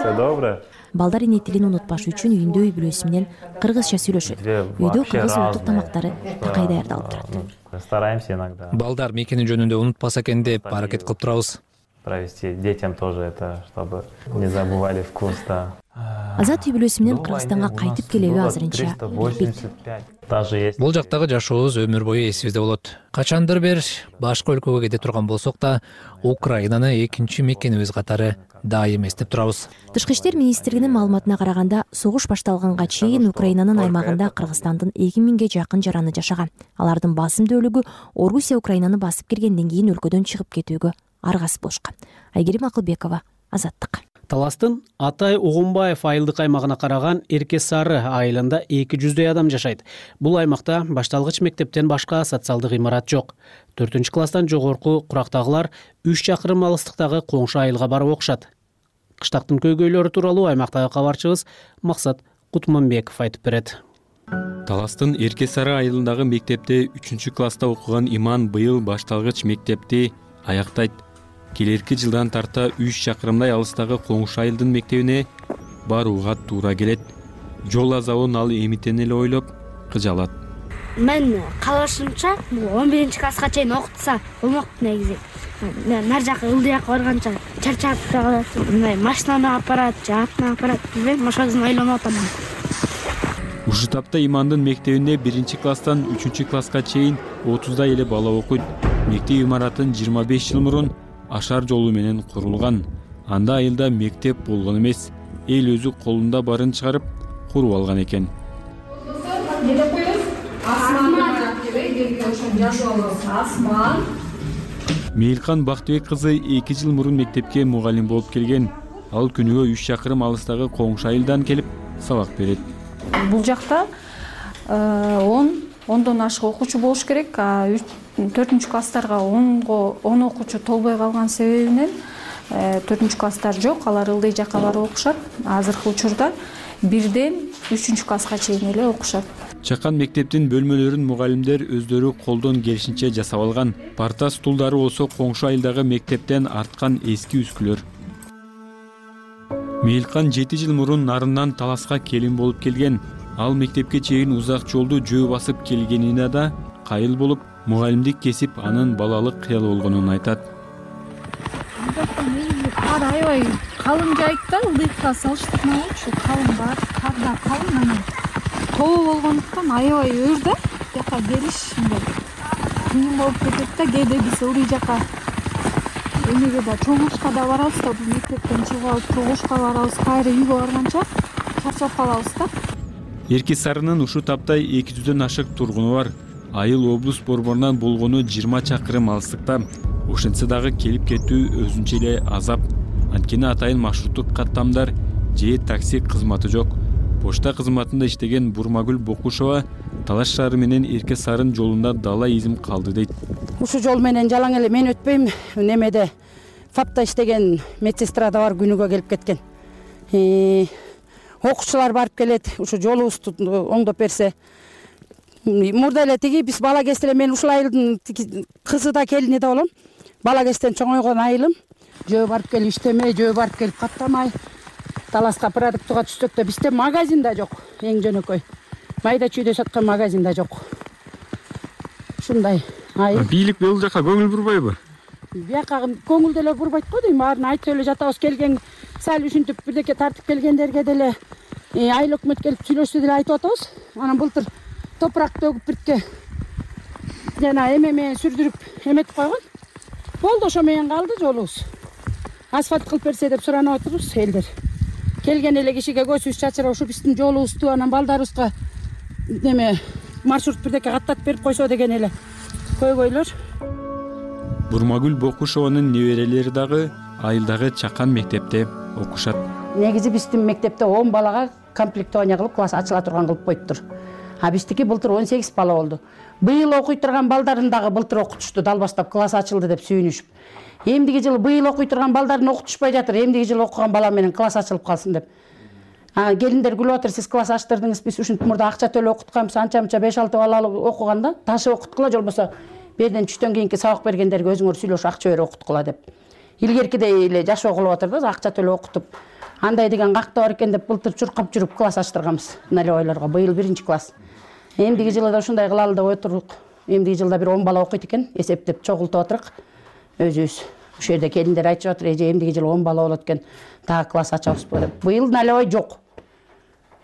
все добре балдар эне тилин унутпаш үчүн үйүндө үй бүлөсү менен кыргызча сүйлөшөт үйдө кыргыз улуттук тамактары такай даярдалып Да, турат? Стараемся иногда. Балдар мекени жөнүндө унутпаса экен деп аракет кылып турабыз. Провести детям тоже это чтобы не забывали вкус да. Азат үй бүлөсү менен кыргызстанга кайтып келеби азырынча билбейт 385 даже если бул жактагы жашообуз өмүр бою эсибизде болот. Качандыр бир башка өлкөгө кете турган болсок да украинаны экинчи мекенибиз катары дайым эстеп турабыз. Тышкы иштер министрлигинин маалыматына караганда согуш башталганга чейин украинанын аймагында кыргызстандын эки миңге жакын жараны жашаган. Алардын басым дөөлүгү орусия украинаны басып киргенден кийин өлкөдөн чыгып кетүүгө аргасыз болушкан. Айгерим акылбекова азаттык таластын атай угунбаев айылдык аймагына караган эрке сары айылында эки жүздөй адам жашайт. Бул аймакта башталгыч мектептен башка социалдык имарат жок. Төртүнчү класстан жогорку курактагылар үч чакырым алыстыктагы коңшу айылга барып окушат кыштактын көйгөйлөрү тууралуу аймактагы кабарчыбыз максат кутманбеков айтып берет. Таластын эрке сары айылындагы мектепте үчүнчү класста окуган иман быйыл башталгыч мектепти аяктайт келерки жылдан тарта үч чакырымдай алыстагы коңшу айылдын мектебине барууга туура келет. Жол азабын ал эмитен эле ойлоп кыжалат. Мен каалашымча бул он биринчи класска чейин окутса болмок негизи. Нары жака ылдый жака барганча чарчап да калат мындай машинаны алып барат же менен алып барат билбейм ошол кезин ойлонуп атам ушул тапта имандын мектебинде биринчи класстан үчүнчү класска чейин отуздай эле бала окуйт. Мектеп имаратын жыйырма беш жыл мурун ашар жолу менен курулган. Анда айылда мектеп болгон эмес эл өзү колунда барын чыгарып куруп алган экен. Эмне деп коебуз асман ошону жазып алабыз асман мейилкан бактыбек кызы эки жыл мурун мектепке мугалим болуп келген. Ал күнүгө үч чакырым алыстагы коңшу айылдан келип сабак берет. Бул жакта э, он ондон ашык окуучу болуш керек. Төртүнчү класстарга онго он окуучу толбой калган себебинен э, төртүнчү класстар жок алар ылдый жака барып окушат. Азыркы учурда бирден үчүнчү класска чейин эле окушат. Чакан мектептин бөлмөлөрүн мугалимдер өздөрү колдон келишинче жасап алган. Парта стулдары болсо коңшу айылдагы мектептен арткан эски үскүлөр. Мейилкан жети жыл мурун нарындан таласка келин болуп келген ал мектепке чейин узак жолду жөө басып келгенине да кайыл болуп мугалимдик кесип анын балалык кыялы болгонун айтат. Кар аябай калың жайыт да ылдыйкка салыштырмалуучу калың бар кар да калың анан тоо болгондуктан аябай өр да бияка келиш мындай кыйын болуп кетет да кээде биз ылдый жака. Эмеге да чогулушка да барабыз да бул мектептен чыгып алып чогулушка барабыз кайра үйгө барганча чарчап калабыз да эрки сарынын ушул тапта эки жүздөн ашык тургуну бар. Айыл облус борборунан болгону жыйырма чакырым алыстыкта ошентсе дагы келип кетүү өзүнчө эле азап. Анткени атайын маршруттук каттамдар же такси кызматы жок. Почта кызматында иштеген бурмагүл бокушова талаш шаары менен эрке сарын жолунда дала изим калды дейт. Ушул жол менен жалаң эле мен өтпөйм. Немеде фапта иштеген медсестра да бар күнүгө келип кеткен окуучулар барып келет ушу жолубузду оңдоп берсе. Мурда эле тиги биз бала кезде эле мен ушул айылдын кызы да келини да болом. Бала кезден чоңойгон айылым. Жөө барып келип иштемей жөө барып келип каттамай таласка продуктыга түшсөк да бизде магазин да жок эң жөнөкөй. Майда чүйдө саткан магазин да жок. Ушундай айыл. Бийлик бул жака көңүл бурбайбы бияка көңүл деле бурбайт го дейм. Баарын айтып эле жатабыз келген сал ушинтип бирдеке тартып келгендерге деле э, айыл өкмөт келип сүйлөшсө деле айтып атабыз. Анан былтыр топурак төгүп биртке жана эме менен сүрдүрүп эметип койгон. Болду ошо менен калды жолубуз асфальт кылып берсе деп суранып атырбыз элдер. Келген эле кишиге көзүбүз чачырап ушу биздин жолубузду анан балдарыбызга неме маршрут бирдеке каттатып берип койсо деген эле көйгөйлөр бурмагүл бокушованын неберелери дагы айылдагы чакан мектепте окушат. Негизи биздин мектепте он балага комплектование кылып класс ачыла турган кылып коюптур а биздики былтыр он сегиз бала болду. Быйыл окуй турган балдарын дагы былтыр окутушту далбастап класс ачылды деп сүйүнүшүп. Эмдиги жылы быйыл окуй турган балдарын окутушпай жатыр эмдиги жылы окуган бала менен класс ачылып калсын деп. Келиндер күлүп атыр сиз класс ачтырдыңыз биз ушинтип мурда акча төлөп окутканбыз анча мынча беш алты бала окуганда ташып окуткула же болбосо берден түштөн кийинки сабак бергендерге өзүңөр сүйлөшүп акча берип окуткула деп. Илгеркидей эле жашоо кылып атыр да акча төлөп окутуп. Андай деген каякта бар экен деп былтыр чуркап жүрүп класс ачтырганбыз налевойлорго быйыл биринчи класс. Эмдиги жылы да ушундай кылалы деп отурук эмдиги жылда бир он бала окуйт экен. Эсептеп чогултуп атырык өзүбүз ушул жерде келиндер айтышып атыр эже эмдиги жылы он бала болот экен. Дагы класс ачабызбы деп. Быйыл налевой жок.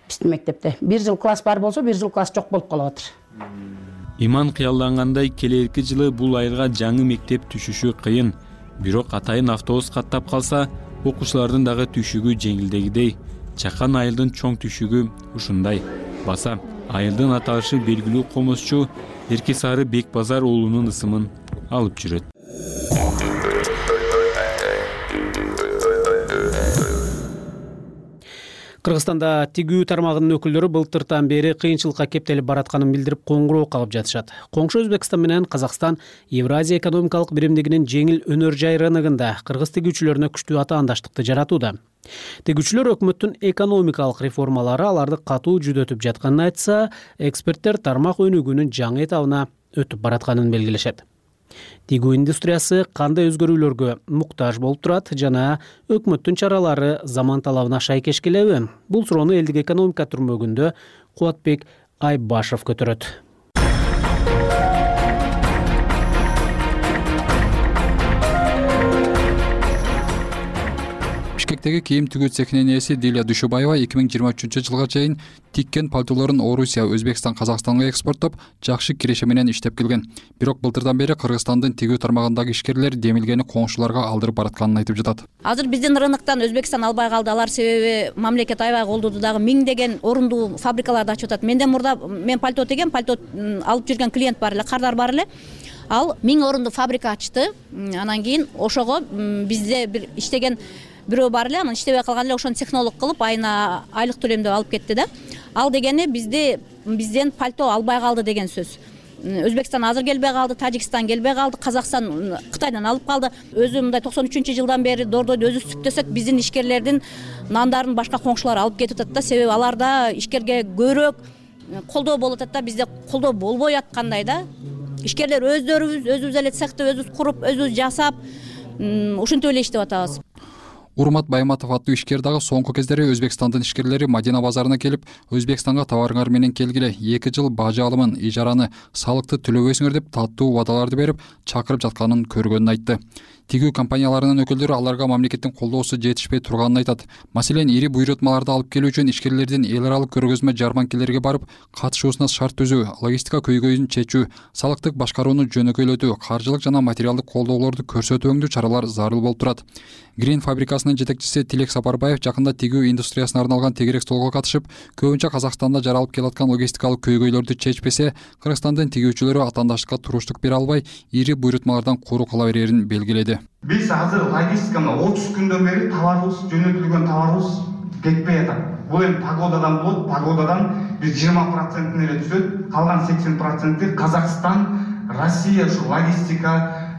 Биздин мектепте. Бир жыл класс бар болсо бир жыл класс жок болуп калып атыр иман кыялдангандай келерки жылы бул айылга жаңы мектеп түшүшү кыйын. Бирок атайын автобус каттап калса окуучулардын дагы түшүгү жеңилдегидей. Чакан айылдын чоң түшүгү ушундай. Баса айылдын аталышы белгилүү комузчу эрке сары бекбазар уулунун ысымын алып жүрөт кыргызстанда тигүү тармагынын өкүлдөрү былтыртан бери кыйынчылыкка кептелип баратканын билдирип коңгуроо кагып жатышат. Коңшу өзбекстан менен казакстан евразия экономикалык биримдигинин жеңил өнөр жай рыногунда кыргыз тигүүчүлөрүнө күчтүү атаандаштыкты жаратууда. Тигүүчүлөр өкмөттүн экономикалык реформалары аларды катуу жүдөтүп жатканын айтса эксперттер тармак өнүгүүнүн жаңы этабына өтүп баратканын белгилешет тигүү индустриясы кандай өзгөрүүлөргө муктаж болуп турат жана өкмөттүн чаралары заман талабына шайкеш келеби бул суроону элдик экономика түрмөгүндө кубатбек айбашев көтөрөт бишкектеги кийим тигүү цехинин ээси дилия дүйшөбаева эки миң жыйырма үчүнчү жылга чейин тиккен пальтолорун орусия өзбекстан казакстанга экспорттоп жакшы киреше менен иштеп келген. Бирок былтырдан бери кыргызстандын тигүү тармагындагы ишкерлер демилгени коңшуларга алдырып баратканын айтып жатат. Азыр биздин рыноктон өзбекстан албай калды. Алар себеби мамлекет аябай колдоду дагы миңдеген орундуу фабрикаларды ачып атат. Менден мурда мен пальто тигем пальто алып жүргөн клиент бар эле кардар бар эле. Ал миң орундуу фабрика ачты. Анан кийин ошого бизде бир иштеген бирөө бар эле анан иштебей калган эле ошону технолог кылып айына айлык төлөмдөп алып кетти да. Ал дегени бизди бизден пальто албай калды деген сөз. Өзбекстан азыр келбей калды тажикстан келбей калды казакстан кытайдан алып калды. Өзү мындай токсон үчүнчү жылдан бери дордойду өзүбүз тигсек биздин ишкерлердин нандарын башка коңшулар алып кетип атат да. Себеби аларда ишкерге көбүрөөк колдоо болуп атат да. Бизде колдоо болбой аткандай да. Ишкерлер өздөрүбүз өзүбүз эле цехти өзүбүз куруп өзүбүз жасап ушинтип эле иштеп атабыз урмат байматов аттуу ишкер дагы соңку кездери өзбекстандын ишкерлери мадина базарына келип өзбекстанга товарыңар менен келгиле эки жыл бажы алымын ижараны салыкты төлөбөйсүңөр деп таттуу убадаларды берип чакырып жатканын көргөнүн айтты тигүү компанияларынын өкүлдөрү аларга мамлекеттин колдоосу жетишпей турганын айтат. Маселен ири буйрутмаларды алып келүү үчүн ишкерлердин эл аралык көргөзмө жарманкелерге барып катышуусуна шарт түзүү логистика көйгөйүн чечүү салыктык башкарууну жөнөкөйлөтүү каржылык жана материалдык колдоолорду көрсөтүү өңдүү чаралар зарыл болуп турат. Грин фабрикасынын жетекчиси тилек сапарбаев жакында тигүү индустриясына арналган тегерек столго катышып көбүнчө казакстанда жаралып келаткан логистикалык көйгөйлөрдү чечпесе кыргызстандын тигүүчүлөрү атаандаштыкка туруштук бере албай ири буйрутмалардан куру кала берерин белгиледи биз азыр логистика мына отуз күндөн бери товарыбыз жөнөтүлгөн товарыбыз кетпей атат бул эми погодадан болот. Погодадан биз жыйырма процентин эле түзөт. Калган сексен проценти казакстан россия ушу логистика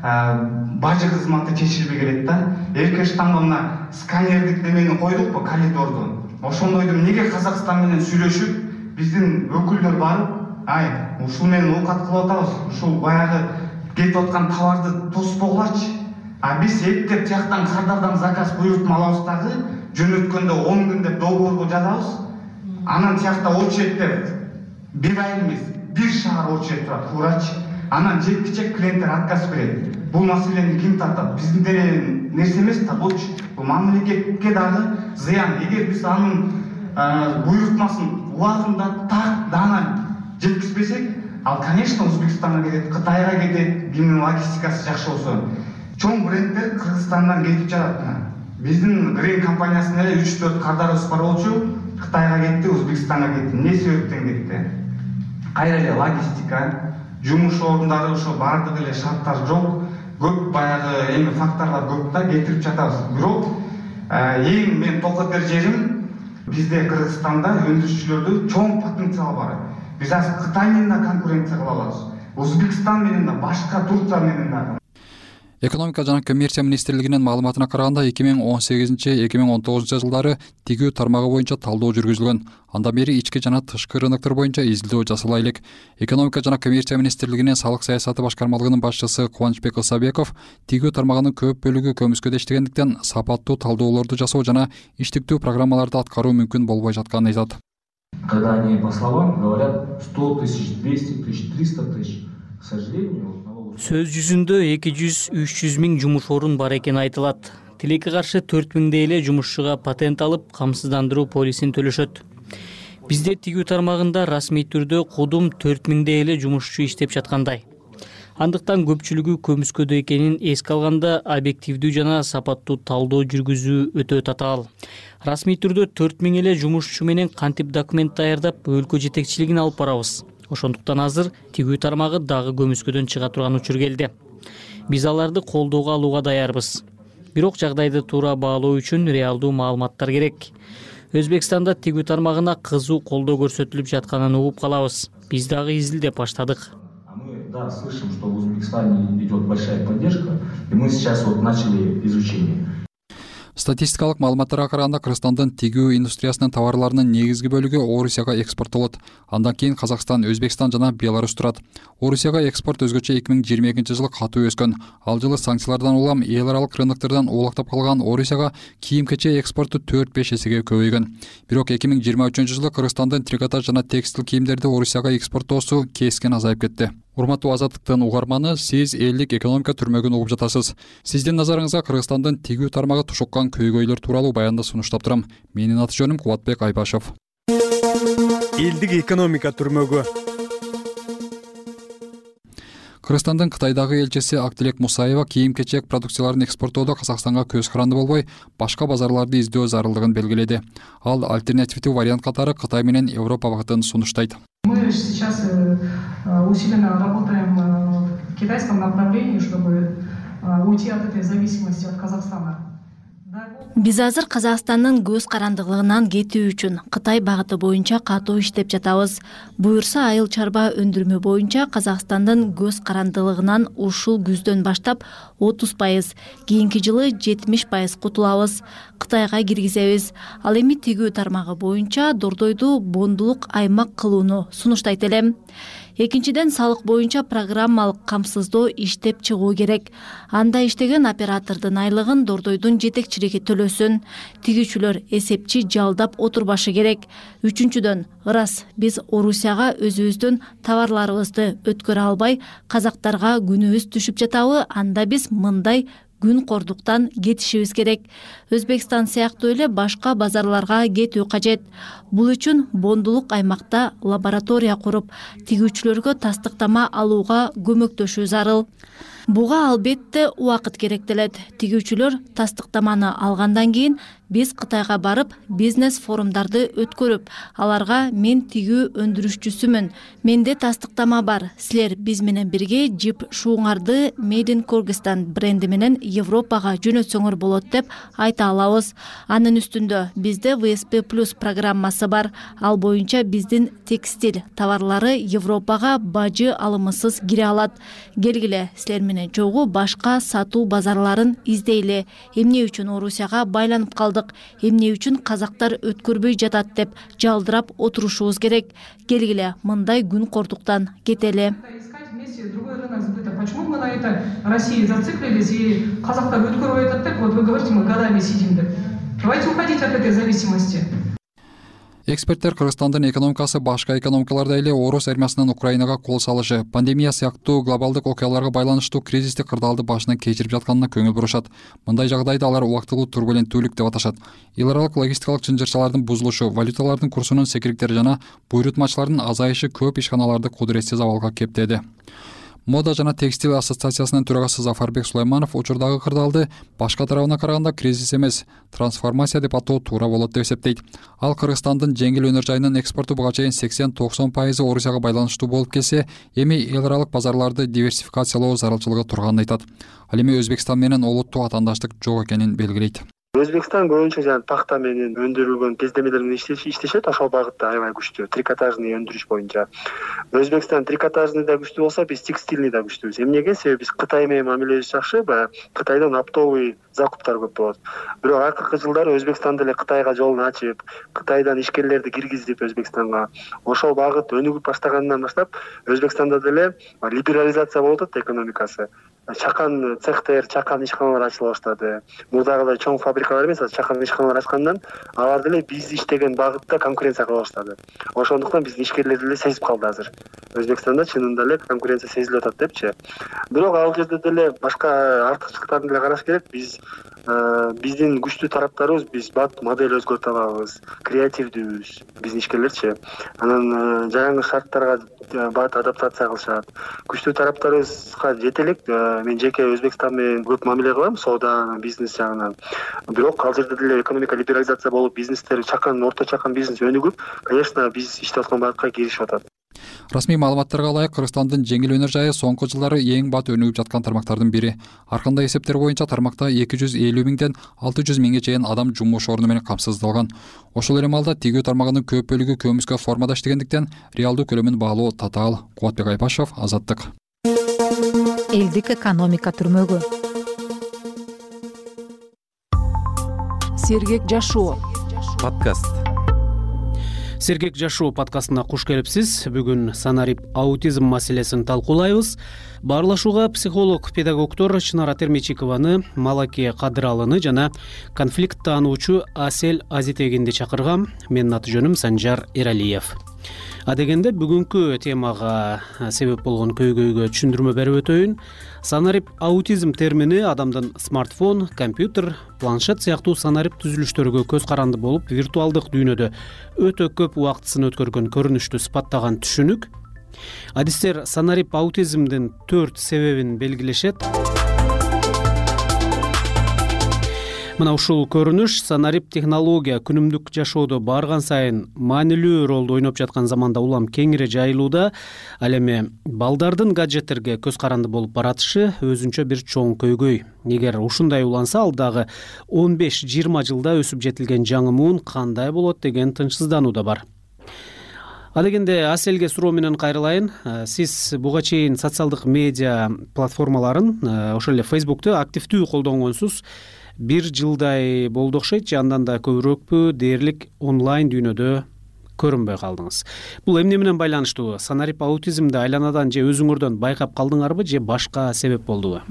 бажы кызматы чечилбей келет да. Эрке штамбы мына сканердик немени койдукпу коридорду? Ошондойду эмнеге казакстан менен сүйлөшүп биздин өкүлдөр барып ай ушул менен оокат кылып атабыз. Ушул баягы кетип аткан товарды тоспогулачы а биз эптеп тияктан кардардан заказ буйрутма алабыз дагы жөнөткөндө он күн деп договорго жазабыз. Анан тиякта очередь деп бир ай эмес бир шаар очередь турат туурачы анан жеткичек клиенттер отказ берет. Бул маселени ким тартат? Биздин нерсе эмес да булчу бул мамлекетке дагы зыян. Эгер биз анын буйрутмасын убагында так даана жеткизбесек ал конечно өзбекстанга кетет кытайга кетет кимдин логистикасы жакшы болсо чоң бренддер кыргызстандан кетип жатат мына биздин грейн компаниясынын эле үч төрт кардарыбыз бар. Болчу кытайга кетти өзбекстанга кетти. Эмне себептен кетти? Кайра эле логистика жумуш орундары ошо баардык эле шарттар жок. Көп баягы эми факторлор көп да кетирип жатабыз. Бирок эң менин токотер жерим бизде кыргызстанда өндүрүшчүлөрдө чоң потенциал бар. Биз азыр кытай менен да конкуренция кыла алабыз. Өзбекстан менен да башка турция менен дагы экономика жана коммерция министрлигинин маалыматына караганда эки миң он сегизинчи эки миң он тогузунчу жылдары тигүү тармагы боюнча талдоо жүргүзүлгөн. Андан бери ички жана тышкы рыноктор боюнча изилдөө жасалай элек экономика жана коммерция министрлигинин салык саясаты башкармалыгынын башчысы кубанычбек ысабеков тигүү тармагынын көп бөлүгү көмүскөдө иштегендиктен сапаттуу талдоолорду жасоо жана иштиктүү программаларды аткаруу мүмкүн болбой жатканын айтат. Когда они по словам говорят сто тысяч двести тысяч триста тысяч к сожалению сөз жүзүндө эки жүз үч жүз миң жумуш орун бар экени айтылат. Тилекке каршы төрт миңдей эле жумушчуга патент алып камсыздандыруу полисин төлөшөт. Бизде тигүү тармагында расмий түрдө кудум төрт миңдей эле жумушчу иштеп жаткандай. Андыктан көпчүлүгү көмүскөдө экенин эске алганда объективдүү жана сапаттуу талдоо жүргүзүү өтө татаал. Расмий түрдө төрт миң эле жумушчу менен кантип документ даярдап өлкө жетекчилигине алып барабыз ошондуктан азыр тигүү тармагы дагы көмүскөдөн чыга турган учур келди. Биз аларды колдоого алууга даярбыз. Бирок жагдайды туура баалоо үчүн реалдуу маалыматтар керек. Өзбекстанда тигүү тармагына кызуу колдоо көрсөтүлүп жатканын угуп калабыз. Биз дагы изилдеп баштадык. Мы да слышим что в узбекистане идет большая поддержка и мы сейчас вот начали изучение статистикалык маалыматтарга караганда кыргызстандын тигүү индустриясынын товарларынын негизги бөлүгү орусияга экспорттолот андан кийин казакстан өзбекстан жана беларусь турат. Орусияга экспорт өзгөчө эки миң жыйырма экинчи жылы катуу өскөн. Ал жылы санкциялардан улам эл аралык рыноктордон улактап калган орусияга кийим кече экспорту төрт беш эсеге көбөйгөн. Бирок эки миң жыйырма үчүнчү жылы кыргызстандын трикотаж жана текстил кийимдерди орусияга экспорттоосу кескен азайып кетти урматтуу азаттыктын угарманы сиз элдик экономика түрмөгүн угуп жатасыз. Сиздин назарыңызга кыргызстандын тигүү тармагы тушуккан көйгөйлөр тууралуу баянды сунуштап турам. Менин аты жөнүм кубатбек айбашев. Элдик экономика түрмөгү. Кыргызстандын кытайдагы элчиси актилек мусаева кийим кечек продукцияларын экспорттоодо казакстанга көз каранды болбой башка базарларды издөө зарылдыгын белгиледи ал альтернативдүү вариант катары кытай менен европа багытын сунуштайт мы сейчас э, э, усиленно работаем э, в китайском направлении чтобы уйти от этой зависимости от казахстана биз азыр казакстандын көз карандылыгынан кетүү үчүн кытай багыты боюнча катуу иштеп жатабыз. Буюрса айыл чарба өндүрмө боюнча казакстандын көз карандылыгынан ушул күздөн баштап отуз пайыз кийинки жылы жетимиш пайыз кутулабыз. Кытайга киргизебиз. Ал эми тигүү тармагы боюнча дордойду бондулук аймак кылууну сунуштайт элем экинчиден салык боюнча программалык камсыздоо иштеп чыгуу керек. Анда иштеген оператордун айлыгын дордойдун жетекчилиги төлөсүн. Тигүүчүлөр эсепчи жалдап отурбашы керек. Үчүнчүдөн ырас биз орусияга өзүбүздүн товарларыбызды өткөрө албай казактарга күнүбүз түшүп жатабы анда биз мындай күнкордуктан кетишибиз керек. Өзбекстан сыяктуу эле башка базарларга кетүү кажет. Бул үчүн бондулук аймакта лаборатория куруп тигүүчүлөргө тастыктама алууга көмөктөшүү зарыл буга албетте убакыт керектелет тигүүчүлөр тастыктаманы алгандан кийин биз кытайга барып бизнес форумдарды өткөрүп аларга мен тигүү өндүрүшчүсүмүн. Менде тастыктама бар. Силер биз менен бирге жип шууңарды мейдин кыргызстан бренди менен европага жөнөтсөңөр болот деп айта алабыз. Анын үстүндө бизде всп плюс программасы бар. Ал боюнча биздин текстиль товарлары европага бажы алымысыз кире алат. Келгиле силер менен чогуу башка сатуу базарларын издейли. Эмне үчүн орусияга байланып калдык эмне үчүн казактар өткөрбөй жатат деп жалдырап отурушубуз керек. Келгиле мындай кетели. Другой рынок сбыта почему мы на этой россии зациклились и казактар өткөрбөй атат деп? Вот вы говорите мы годами сидим деп. Давайте уходить от этой зависимости эксперттер кыргызстандын экономикасы башка экономикалардай эле орус армиясынын украинага кол салышы пандемия сыяктуу глобалдык окуяларга байланыштуу кризистик кырдаалды башынан кечирип жатканына көңүл бурушат. Мындай жагдайды алар убактылуу турбуленттүүлүк деп аташат. Эл аралык логистикалык чынжырчалардын бузулушу валюталардын курсунун секириктери жана буйрутмачылардын азайышы көп ишканаларды кудуретсиз абалга кептеди мода жана текстиль ассоциациясынын төрагасы зафарбек сулайманов учурдагы кырдаалды башка тарабына караганда кризис эмес трансформация деп атоо туура болот деп эсептейт. Ал кыргызстандын жеңил өнөр жайынын экспорту буга чейин сексен токсон пайызы орусияга байланыштуу болуп келсе эми эл аралык базарларды диверсификациялоо зарылчылыгы турганын айтат. Ал эми өзбекстан менен олуттуу атаандаштык жок экенин белгилейт өзбекстан көбүнчө жанаг пахта менен өндүрүлгөн кездемелер менен иштешет ошол багытта аябай күчтүү. Трикотажный өндүрүш боюнча. Өзбекстан трикотажный да күчтүү болсо биз текстильный да күчтүүбүз. Эмнеге себеби биз кытай менен мамилебиз жакшы баягы кытайдан оптовый закуптар көп болот? Бирок акыркы жылдары өзбекстан деле кытайга жолун ачып кытайдан ишкерлерди киргизип өзбекстанга ошол багыт өнүгүп баштагандан баштап өзбекстанда деле либерализация болуп атат экономикасы. Чакан цехтер чакан ишканалар ачыла баштады. Мурдагыдай чоң фабрикалар эмес чакан ишканалар ачкандан алар деле биз иштеген багытта конкуренция кыла баштады. Ошондуктан биздин ишкерлер деле сезип калды азыр. Өзбекстанда чынында эле конкуренция сезилип атат депчи. Бирок ал жерде деле башка артыкчылыктарын деле караш керек. Биз биздин күчтүү тараптарыбыз биз бат модель өзгөртө алабыз креативдүүбүз биздин ишкерлерчи анан э, жаңы шарттарга э, бат адаптация кылышат. Күчтүү тараптарыбызга жете элек мен жеке өзбекстан менен көп мамиле кылам соода бизнес жагынан. Бирок ал жерде деле экономика либерализация болуп бизнестер чакан орто чакан бизнес өнүгүп конечно биз иштеп аткан багытка киришип атат расмий маалыматтарга ылайык кыргызстандын жеңил өнөр жайы соңку жылдары эң бат өнүгүп жаткан тармактардын бири. Ар кандай эсептер боюнча тармакта эки жүз элүү миңден алты жүз миңге чейин адам жумуш орну менен камсыздалган. Ошол эле маалда тигүү тармагынын көп бөлүгү көмүскө формада иштегендиктен реалдуу көлөмүн баалоо татаал. Кубатбек айбашев азаттык. Элдик экономика түрмөгү. Сергек жашоо. Подкаст сергек жашоо подкастына куш келипсиз бүгүн санарип аутизм маселесин талкуулайбыз. Баарлашууга психолог педагогдор чынара термечикованы малаке кадыралыны жана конфликт таануучу асель азитегинди чакыргам. Менин аты жөнүм санжар эралиев. Адегенде бүгүнкү темага себеп болгон көйгөйгө түшүндүрмө берип өтөйүн санарип аутизм термини адамдын смартфон компьютер планшет сыяктуу санарип түзүлүштөргө көз каранды болуп виртуалдык дүйнөдө өтө көп убактысын өткөргөн көрүнүштү сыпаттаган түшүнүк. Адистер санарип аутизмдин төрт себебин белгилешет мына ушул көрүнүш санарип технология күнүмдүк жашоодо барган сайын маанилүү ролду ойноп жаткан заманда улам кеңири жайылууда ал эми балдардын гаджеттерге көз каранды болуп баратышы өзүнчө бир чоң көйгөй. Эгер ушундай уланса алдагы он беш жыйырма жылда өсүп жетилген жаңы муун кандай болот деген тынчсыздануу да бар. Адегенде аселге суроо менен кайрылайын. Э, сиз буга чейин социалдык медиа платформаларын э, ошол эле фейсбукту активдүү колдонгонсуз бир жылдай болду окшойт же андан да көбүрөөкпү дээрлик онлайн дүйнөдө көрүнбөй калдыңыз. Бул эмне менен байланыштуу? Санарип аутизмди айланадан же өзүңөрдөн байкап калдыңарбы же башка себеп болдубу?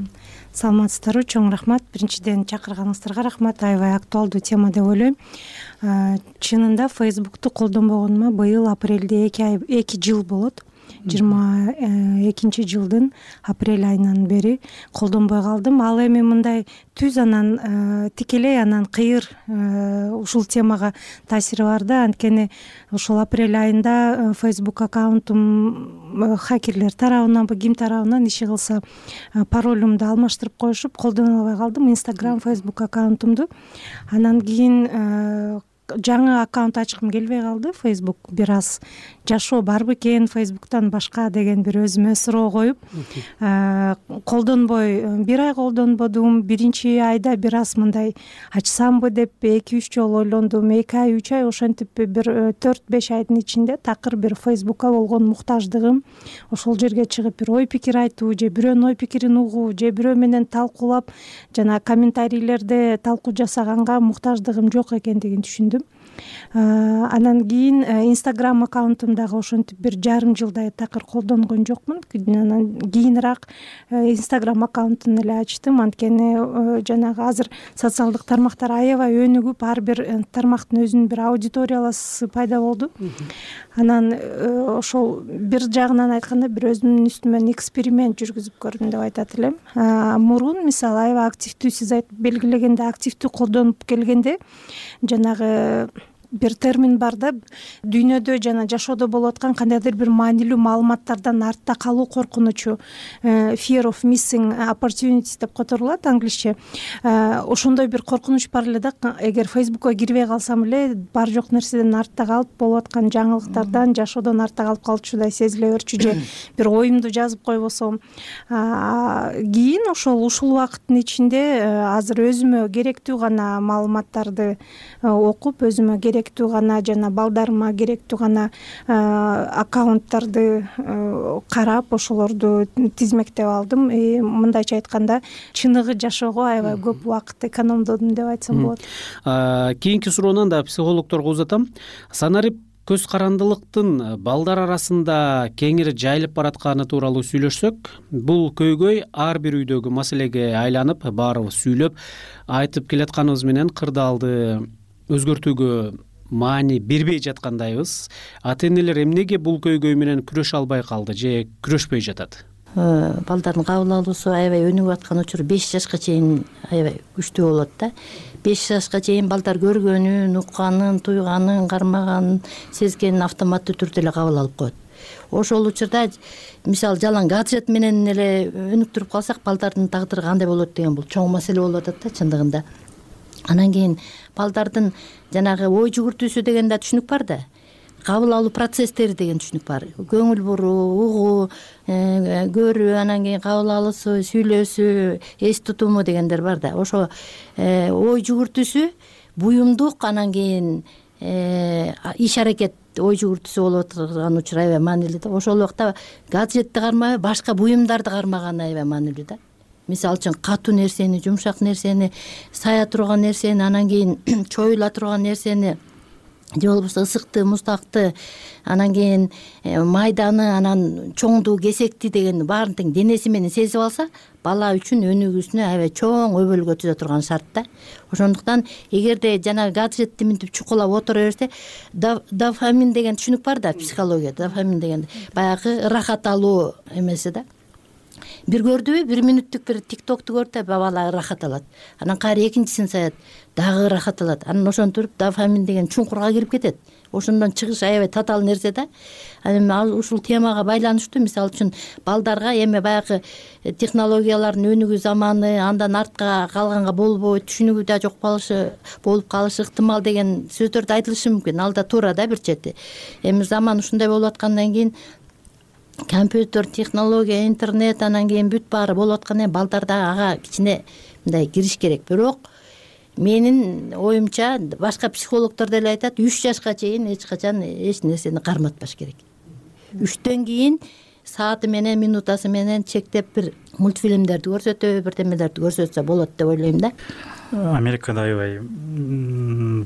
Саламатсыздарбы чоң рахмат. Биринчиден чакырганыңыздарга рахмат. Аябай актуалдуу тема деп ойлойм. Чынында фейсбукту колдонбогонума быйыл апрелде эки ай эки жыл болот жыйырма э, экинчи жылдын апрель айынан бери колдонбой калдым. Ал эми мындай түз анан э, тикелей анан кыйыр э, ушул темага таасири бар да анткени ушул апрель айында фейсбук аккаунтум хакерлер тарабынанбы ким тарабынан иши кылса паролумду алмаштырып коюшуп колдоно албай калдым. Инстаграм фейсбук аккаунтумду. Анан кийин жаңы аккаунт ачкым келбей калды. Фейсбук бир аз жашоо бар бекен фейсбуктан башка деген бир өзүмө суроо коюп колдонбой бир ай колдонбодум. Биринчи айда бир аз мындай ачсамбы деп эки үч жолу ойлондум. Эки ай үч ай ошентип бир э, төрт беш айдын ичинде такыр бир фейсбукка болгон муктаждыгым ошол жерге чыгып бир ой пикир айтуу же бирөөнүн ой пикирин угуу же бирөө менен талкуулап жана комментарийлерде талкуу жасаганга муктаждыгым жок экендигин түшүндүм анан кийин инстаграм аккаунтум дагы ошентип бир жарым жылдай такыр колдонгон жокмун. Анан кийинирээк э, инстаграм аккаунтун эле ачтым. Анткени э, жанагы азыр социалдык тармактар аябай өнүгүп ар бир э, тармактын өзүнүн бир аудиторияласы пайда болду. Анан ошол бир жагынан айтканда бир өзүмдүн үстүмөн эксперимент жүргүзүп көрдүм деп айтат элем. Мурун мисалы аябай активдүү сиз белгилегендей активдүү колдонуп келгенде жанагы бир термин бар да дүйнөдө жана жашоодо болуп аткан кандайдыр бир маанилүү маалыматтардан артта калуу коркунучу э, fear of missing opportunity деп которулат англисче. Э, ошондой бир коркунуч бар эле да эгер фейсбукка кирбей калсам эле бар жок нерседен артта калып болуп аткан жаңылыктардан жашоодон артта калып калчудай сезиле берчү же бир оюмду жазып койбосом. Кийин ошол ушул убакыттын ичинде э, азыр өзүмө керектүү гана маалыматтарды окуп өзүмө керек керектүү гана жана балдарыма керектүү гана аккаунттарды карап ошолорду тизмектеп алдым. И мындайча айтканда чыныгы жашоого аябай көп убакыт экономдодум деп айтсам болот. Кийинки суроону анда психологдорго узатам. Санарип көз карандылыктын балдар арасында кеңири жайылып баратканы тууралуу сүйлөшсөк бул көйгөй ар бир үйдөгү маселеге айланып баарыбыз сүйлөп айтып келатканыбыз менен кырдаалды өзгөртүүгө маани бербей жаткандайбыз. Ата энелер эмнеге бул көйгөй менен күрөшө албай калды же күрөшпөй жатат? Э, балдардын кабыл алуусу аябай өнүгүп аткан учур беш жашка чейин аябай күчтүү болот да. Беш жашка чейин балдар көргөнүн укканын туйганын кармаганын сезгенин автоматтуу түрдө эле кабыл алып коет. Ошол учурда мисалы жалаң гаджет менен эле өнүктүрүп калсак балдардын тагдыры кандай болот деген бул чоң маселе болуп атат да чындыгында анан кийин балдардын жанагы ой жүгүртүүсү деген да түшүнүк бар да. Кабыл алуу процесстери деген түшүнүк бар. Көңүл буруу угуу э, көрүү анан кийин кабыл алуусу сүйлөшүү эс тутуму дегендер бар да. Ошо э, ой жүгүртүүсү буюмдук анан кийин э, иш аракет ой жүгүртүүсү болуп аткан учур аябай маанилүү да. Ошол убакта гаджетти кармабай башка буюмдарды кармаган аябай маанилүү да мисалы үчүн катуу нерсени жумшак нерсени сая турган нерсени анан кийин чоюла турган нерсени же болбосо ысыкты муздакты анан кийин э, майданы анан чоңду кесекти дегенди баарын тең денеси менен сезип алса бала үчүн өнүгүүсүнө аябай чоң өбөлгө өтүзө турган шарт да. Ошондуктан эгерде жанагы гаджетти мынтип чукулап отура берсе дофамин деген түшүнүк бар да психологияда дофамин деген баягы ырахат алуу эмеси да бир көрдүбү бир мүнөттүк бир тик токту көрдү да бала ырахат алат. Анан кайра экинчисин саят дагы ырахат алат. Анан ошентип дофамин деген чуңкурга кирип кетет. Ошондон чыгыш аябай татаал нерсе да. Анан эми ушул темага байланыштуу мисалы үчүн балдарга эми баягы э, технологиялардын өнүгүү заманы андан артка калганга болбойт түшүнүгү да жок калышы болуп калышы ыктымал деген сөздөр да айтылышы мүмкүн. Ал да туура да бир чети. Эми заман ушундай болуп аткандан кийин компьютер технология интернет анан кийин бүт баары болуп аткандан кийин балдар дагы ага кичине мындай кириш керек. Бирок менин оюмча башка психологдор деле айтат үч жашка чейин эч качан эч нерсени карматпаш керек. Үчтөн кийин сааты менен минутасы менен чектеп бир мультфильмдерди көрсөтөбү бирдемелерди көрсөтсө болот деп ойлойм да. Америкада аябай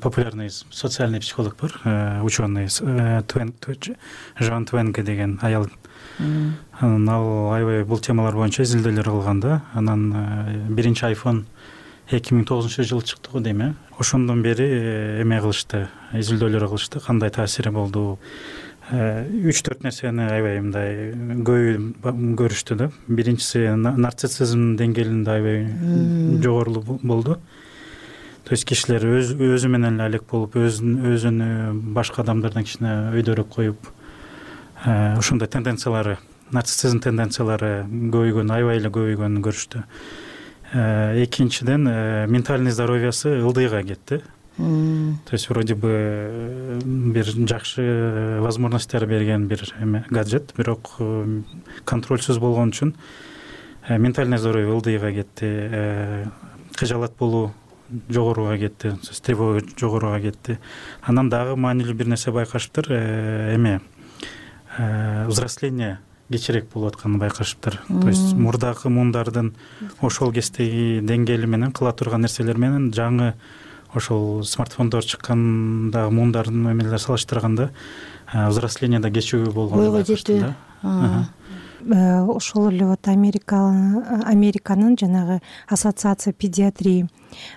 популярный социальный психолог бар э, ученый э, жон твенге деген аял анан ал аябай бул темалар боюнча изилдөөлөр кылган да анан э, биринчи айфон эки миң тогузунчу жылы чыкты го дейм э. Ошондон бери э, эме кылышты изилдөөлөр кылышты. Кандай таасири болду? Э, үч төрт нерсени аябай мындай көбү көрүштү да. Биринчиси нарциссизм деңгээлинде аябай жогору болду. То есть кишилер өзү менен эле алек болуп өзүнү башка адамдардан кичине өйдөрөөк коюп ошондой тенденциялары нарциссизм тенденциялары көбөйгөнү аябай эле көбөйгөнүн көрүштү. Э, экинчиден э, ментальный здоровьясы ылдыйга кетти. То есть вроде бы э, бир жакшы возможностьтер берген бир эме гаджет бирок контрольсуз болгон үчүн ментальный здоровье ылдыйга кетти кыжаалат болуу жогоруга кетти тревога жогоруга кетти. Анан дагы маанилүү бир нерсе байкашыптыр эме взросление кечирээк болуп атканын байкашыптыр то есть мурдагы муундардын ошол кездеги деңгээли менен кыла турган нерселер менен жаңы ошол смартфондор чыккандагы муундардын салыштырганда взросление да кечүүгө болгон ойго жетүү. Э, ошол эле вот америка американын жанагы ассоциация педиатрии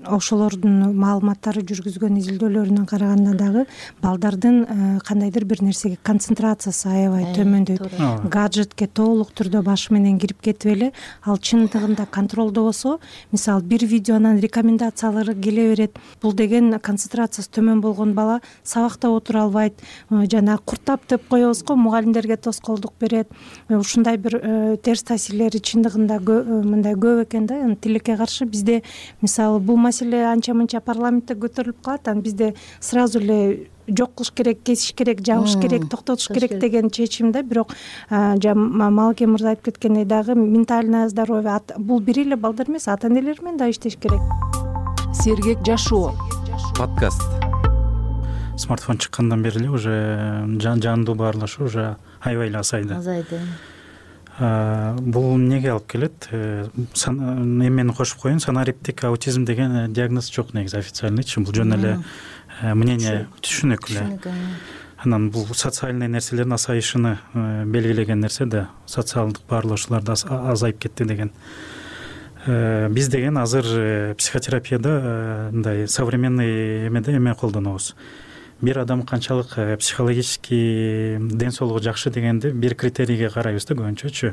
ошолордун маалыматтары жүргүзгөн изилдөөлөрүнөн караганда дагы балдардын э, кандайдыр бир нерсеге концентрациясы аябай э, төмөндөйт. гаджетке толук түрдө башы менен кирип кетип эле ал чындыгында контролдобосо мисалы бир видеонун рекомендациялары келе берет. Бул деген концентрациясы төмөн болгон бала сабакта отура албайт. Жанагы куртап деп коебуз го мугалимдерге тоскоолдук берет. Ушундай бир э, терс таасирлери чындыгында э, мындай көп экен да тилекке каршы. Бизде мисалы бул маселе анча мынча парламентте көтөрүлүп калат анан бизде сразу эле жок кылыш керек кесиш керек жабыш керек токтотуш керек деген чечим да. Бирок малыке мырза айтып кеткендей дагы ментальное здоровье бул бир эле балдар эмес ата энелер менен дагы иштеш керек. Сергек жашоо подкаст. Смартфон чыккандан бери эле уже жандуу баарлашуу уже аябай эле азайды. Азайды бул эмнеге алып келет? Э, эмени кошуп коеюн санариптик аутизм деген э, диагноз жок негизи официальныйчы бул жөн эле э, мнение түшүнүк эле. Анан бул социальный нерселердин азайышыны белгилеген нерсе да социалдык баарлашуулар да азайып кетти деген. Биз деген азыр психотерапияда мындай современный эмеде эме колдонобуз бир адам канчалык э, психологический ден соолугу жакшы дегенди бир критерийге карайбыз да көбүнчөчү.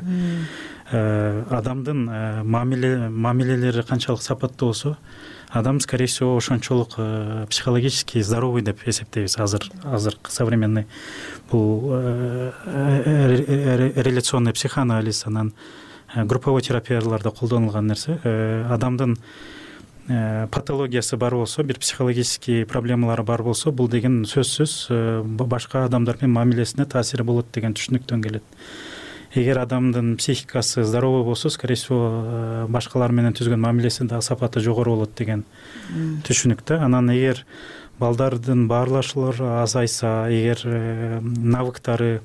Э, адамдын э, мамилелери канчалык сапаттуу болсо адам скорее всего ошончолук психологический здоровый деп эсептейбиз. Азыр азыркы современный бул реляционный психоанализ анан групповой терапияларда колдонулган нерсе адамдын Э, патологиясы бар болсо бир психологический проблемалары бар болсо бул деген сөзсүз э, башка адамдар менен мамилесине таасири болот деген түшүнүктөн келет. Эгер адамдын психикасы здоровый болсо скорее всего э, башкалар менен түзгөн мамилеси дагы сапаты жогору болот деген түшүнүк да. Анан эгер балдардын баарлашуулары азайса эгер навыктары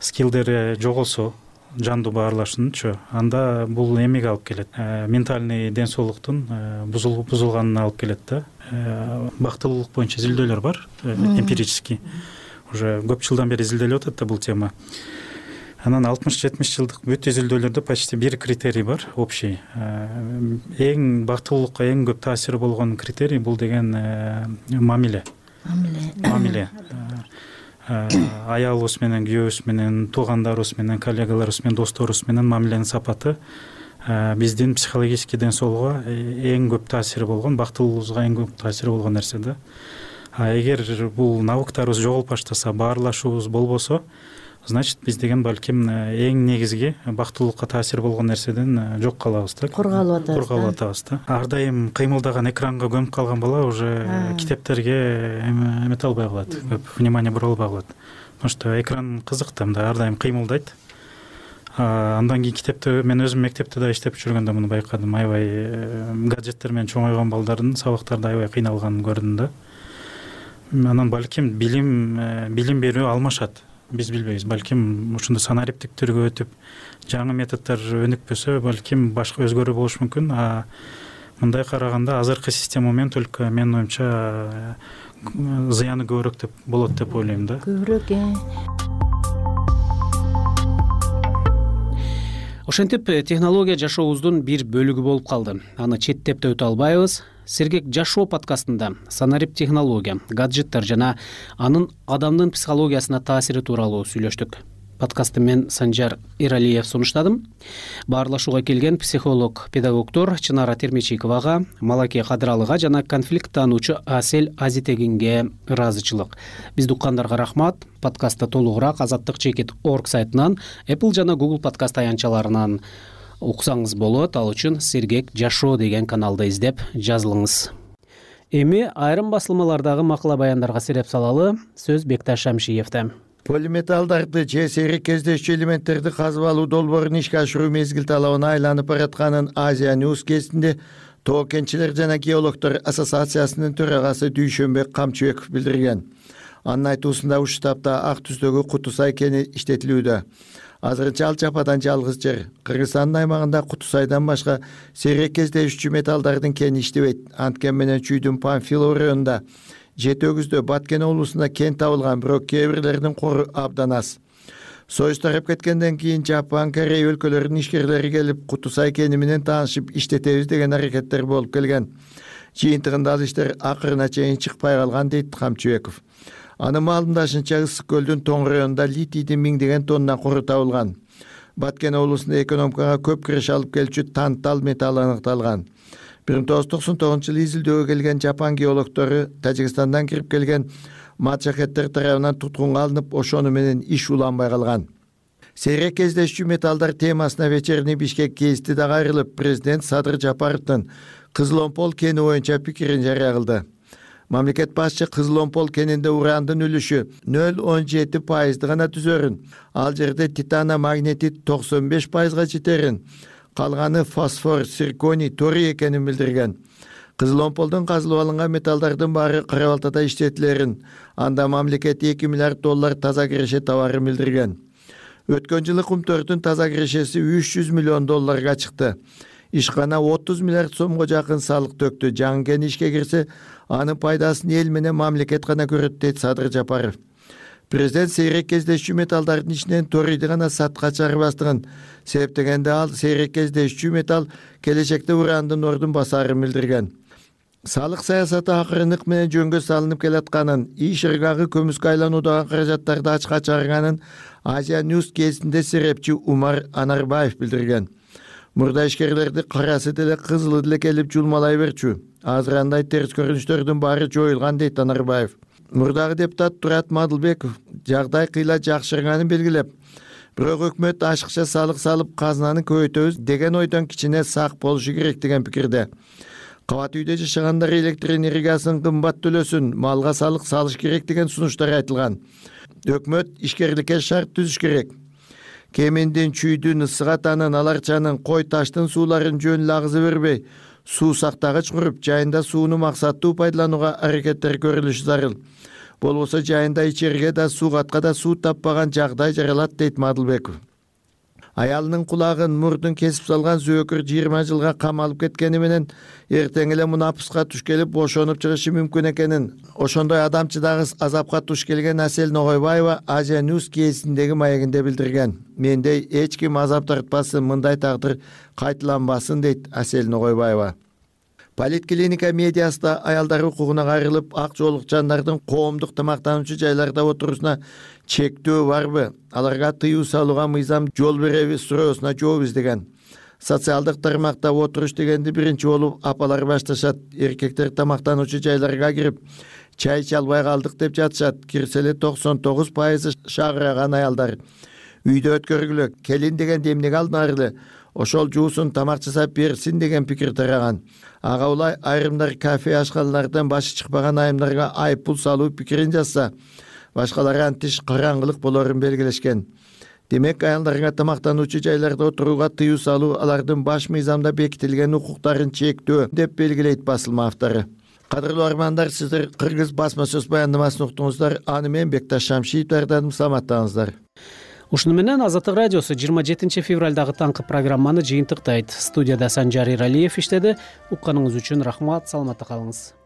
скиллдери жоголсо жандуу баарлашуучу анда бул эмеге алып келет. Э, ментальный ден соолуктун бузулганына алып келет да. Бактылуулук боюнча изилдөөлөр бар эмпирический. Уже көп жылдан бери изилделип атат да бул тема. Анан алтымыш жетимиш жылдык бүт изилдөөлөрдө почти бир критерий бар общий. Эң бактылуулукка эң көп таасири болгон критерий бул деген мамиле. Мамиле. Мамиле аялыбыз менен күйөөбүз менен туугандарыбыз менен коллегаларыбыз менен досторубуз менен мамиленин сапаты биздин психологический ден соолугуга эң көп таасири болгон бактылуулугубузга эң көп таасири болгон нерсе да. Эгер бул навыктарыбыз жоголуп баштаса баарлашуубуз болбосо значит биз деген балким э, эң негизги бактылуулукка таасир болгон нерседен э, жок калабыз да. Кургалып атабыз кургалып атабыз да. Ар дайым кыймылдаган экранга көмүп калган бала уже китептерге эмете албай калат көп внимание бура албай калат. Потому что экран кызык да мындай ар дайым кыймылдайт. Андан кийин китепте мен өзүм мектепте да иштеп жүргөндө муну байкадым. Аябай э, гаджеттер менен чоңойгон балдардын сабактарда аябай кыйналганын көрдүм да. Анан балким билим билим берүү алмашат биз билбейбиз балким ушундай санариптик түргө өтүп жаңы методдор өнүкпөсө балким башка өзгөрүү болушу мүмкүн. А мындай караганда азыркы система менен только менин оюмча зыяны көбүрөөк деп болот деп ойлойм да. Көбүрөөк э. Ошентип технология жашообуздун бир бөлүгү болуп калды. Аны четтеп да өтө албайбыз сергек жашоо подкастында санарип технология гаджеттер жана анын адамдын психологиясына таасири тууралуу сүйлөштүк. Подкастты мен санжар эралиев сунуштадым. Баарлашууга келген психолог педагогдор чынара термечиковага малаке кадыралыга жана конфликт таануучу асель азитегинге ыраазычылык. Бизди уккандарга рахмат. Подкастты толугураак азаттык чекит орг сайтынан apple жана google подкаст аянтчаларынан уксаңыз болот ал үчүн сергек жашоо деген каналды издеп жазылыңыз. Эми айрым басылмалардагы макала баяндарга сереп салалы сөз бекташ шамшиевде полиметаллдарды же сейрек кездешчү элементтерди казып алуу долбоорун ишке ашыруу мезгил талабына айланып баратканын азия ньюс кезинде тоо кенчилер жана геологдор ассоциациясынын төрагасы дүйшөнбек камчыбеков билдирген. Анын айтуусунда ушул таапта ак түстөгү куту сай кени иштетилүүдө азырынча ал жападан жалгыз жер. Кыргызстандын аймагында куту сайдан башка сейрек кездешүүчү металлдардын кени иштебейт. Анткени менен чүйдүн памфилов районунда жети өгүздө баткен облусунда кен табылган бирок кээ бирлеринин кору абдан аз. Союз тарап кеткенден кийин жапон корей өлкөлөрүнүн ишкерлери келип куту сай кени менен таанышып иштетебиз деген аракеттер болуп келген. Жыйынтыгында ал иштер акырына чейин чыкпай калган дейт камчыбеков анын маалымдашынча ысык көлдүн тоң районунда литийдин миңдеген тонна кору табылган. Баткен облусунда экономикага көп киреш алып келчү тантал металл аныкталган. бир миң тогуз жүз токсон тогузунчу жылы изилдөөгө келген жапон геологдору тажикстандан кирип келген маджахеттер тарабынан туткунга алынып ошону менен иш уланбай калган. Сейрек кездешчү металлдар темасына вечерний бишкек гезити дагы айрылып президент садыр жапаровдун кызыл омпол кени боюнча пикирин жарыя кылды мамлекет башчы кызыл омпол кенинде урандын үлүшү нөл он жети пайызды гана түзөрүн. Ал жерде титана магнетит токсон беш пайызга жетерин. Калганы фосфор цирконий торий экенин билдирген. Кызыл омполдон казылып алынган металлдардын баары кара балтада иштетилерин. Анда мамлекет эки миллиард доллар таза киреше табарын билдирген. Өткөн жылы кумтөрдүн таза кирешеси үч жүз миллион долларга чыкты. Ишкана отуз миллиард сомго жакын салык төктү. Жаңы кен ишке кирсе анын пайдасын эл менен мамлекет гана көрөт дейт садыр жапаров. Президент сейрек кездешчү металлдардын ичинен торийди гана сатка чыгарбастыгын себептегенде ал сейрек кездешчү металл келечекте урандын ордун басаарын билдирген. Салык саясаты акырынык менен жөнгө салынып келатканын иш ыргагы көмүскө айлануудагы каражаттарды ачка чыгарганын азия ньюс кезинде серепчи умар анарбаев билдирген. Мурда ишкерлерди карасы деле кызылы деле келип жулмалай берчү азыр андай терс көрүнүштөрдүн баары жоюлган дейт анарбаев. Мурдагы депутат турат мадылбеков жагдай кыйла жакшырганын белгилеп бирок өкмөт ашыкча салык салып казынаны көбөйтөбүз деген ойдон кичине сак болушу керек деген пикирде. Кабат үйдө жашагандар электр энергиясын кымбат төлөсүн малга салык салыш керек деген сунуштар айтылган. Өкмөт ишкерликке шарт түзүш керек. Кеминдин чүйдүн ысык атанын ал арчанын кой таштын сууларын жөн эле агыза бербей суу сактагыч куруп жайында сууну максаттуу пайдаланууга аракеттер көрүлүшү зарыл. Болбосо жайында ичерге да суугатка да суу таппаган жагдай жаралат дейт мадылбеков аялынын кулагын мурдун кесип салган зөөкүр жыйырма жылга камалып кеткени менен эртең эле мунапыска туш келип бошонуп чыгышы мүмкүн экенин. Ошондой адамчыдагы азапка туш келген асель ногойбаева азия ньюс кесиндеги маегинде билдирген. Мендей эч ким азап тартпасын мындай тагдыр кайталанбасын дейт асель ногойбаева политклиника медиасында аялдар укугуна кайрылып ак жоолук жандардын коомдук тамактануучу жайларда отурушуна чектөө барбы. Аларга тыюу салууга мыйзам жол береби суроосуна жооп издеген. Социалдык тармакта отуруш дегенди биринчи болуп апалар башташат эркектер тамактануучу жайларга кирип чай иче албай калдык деп жатышат. Кирсе эле токсон тогуз пайызы шагыраган аялдар. Үйдө өткөргүлө келин дегенди эмнеге алдыңар эле ошол жуусун тамак жасап берсин деген пикир тараган. Ага улай айрымдар кафе ашканалардан башы чыкпаган айымдарга айып пул салуу пикирин жазса башкалары антиш караңгылык болорун белгилешкен. Демек аялдарга тамактануучу жайларда отурууга тыюу салуу алардын баш мыйзамда бекитилген укуктарын чектөө деп белгилейт басылма автору. Кадырлуу армандар сиздер кыргыз басма сөз баяндамасын уктуңуздар. Аны мен бекташ шамшиев даярдадым саламаттаңыздар ушуну менен азаттык радиосу жыйырма жетинчи февралдагы таңкы программаны жыйынтыктайт. Студияда санжар эралиев иштеди. Укканыңыз үчүн рахмат саламатта калыңыз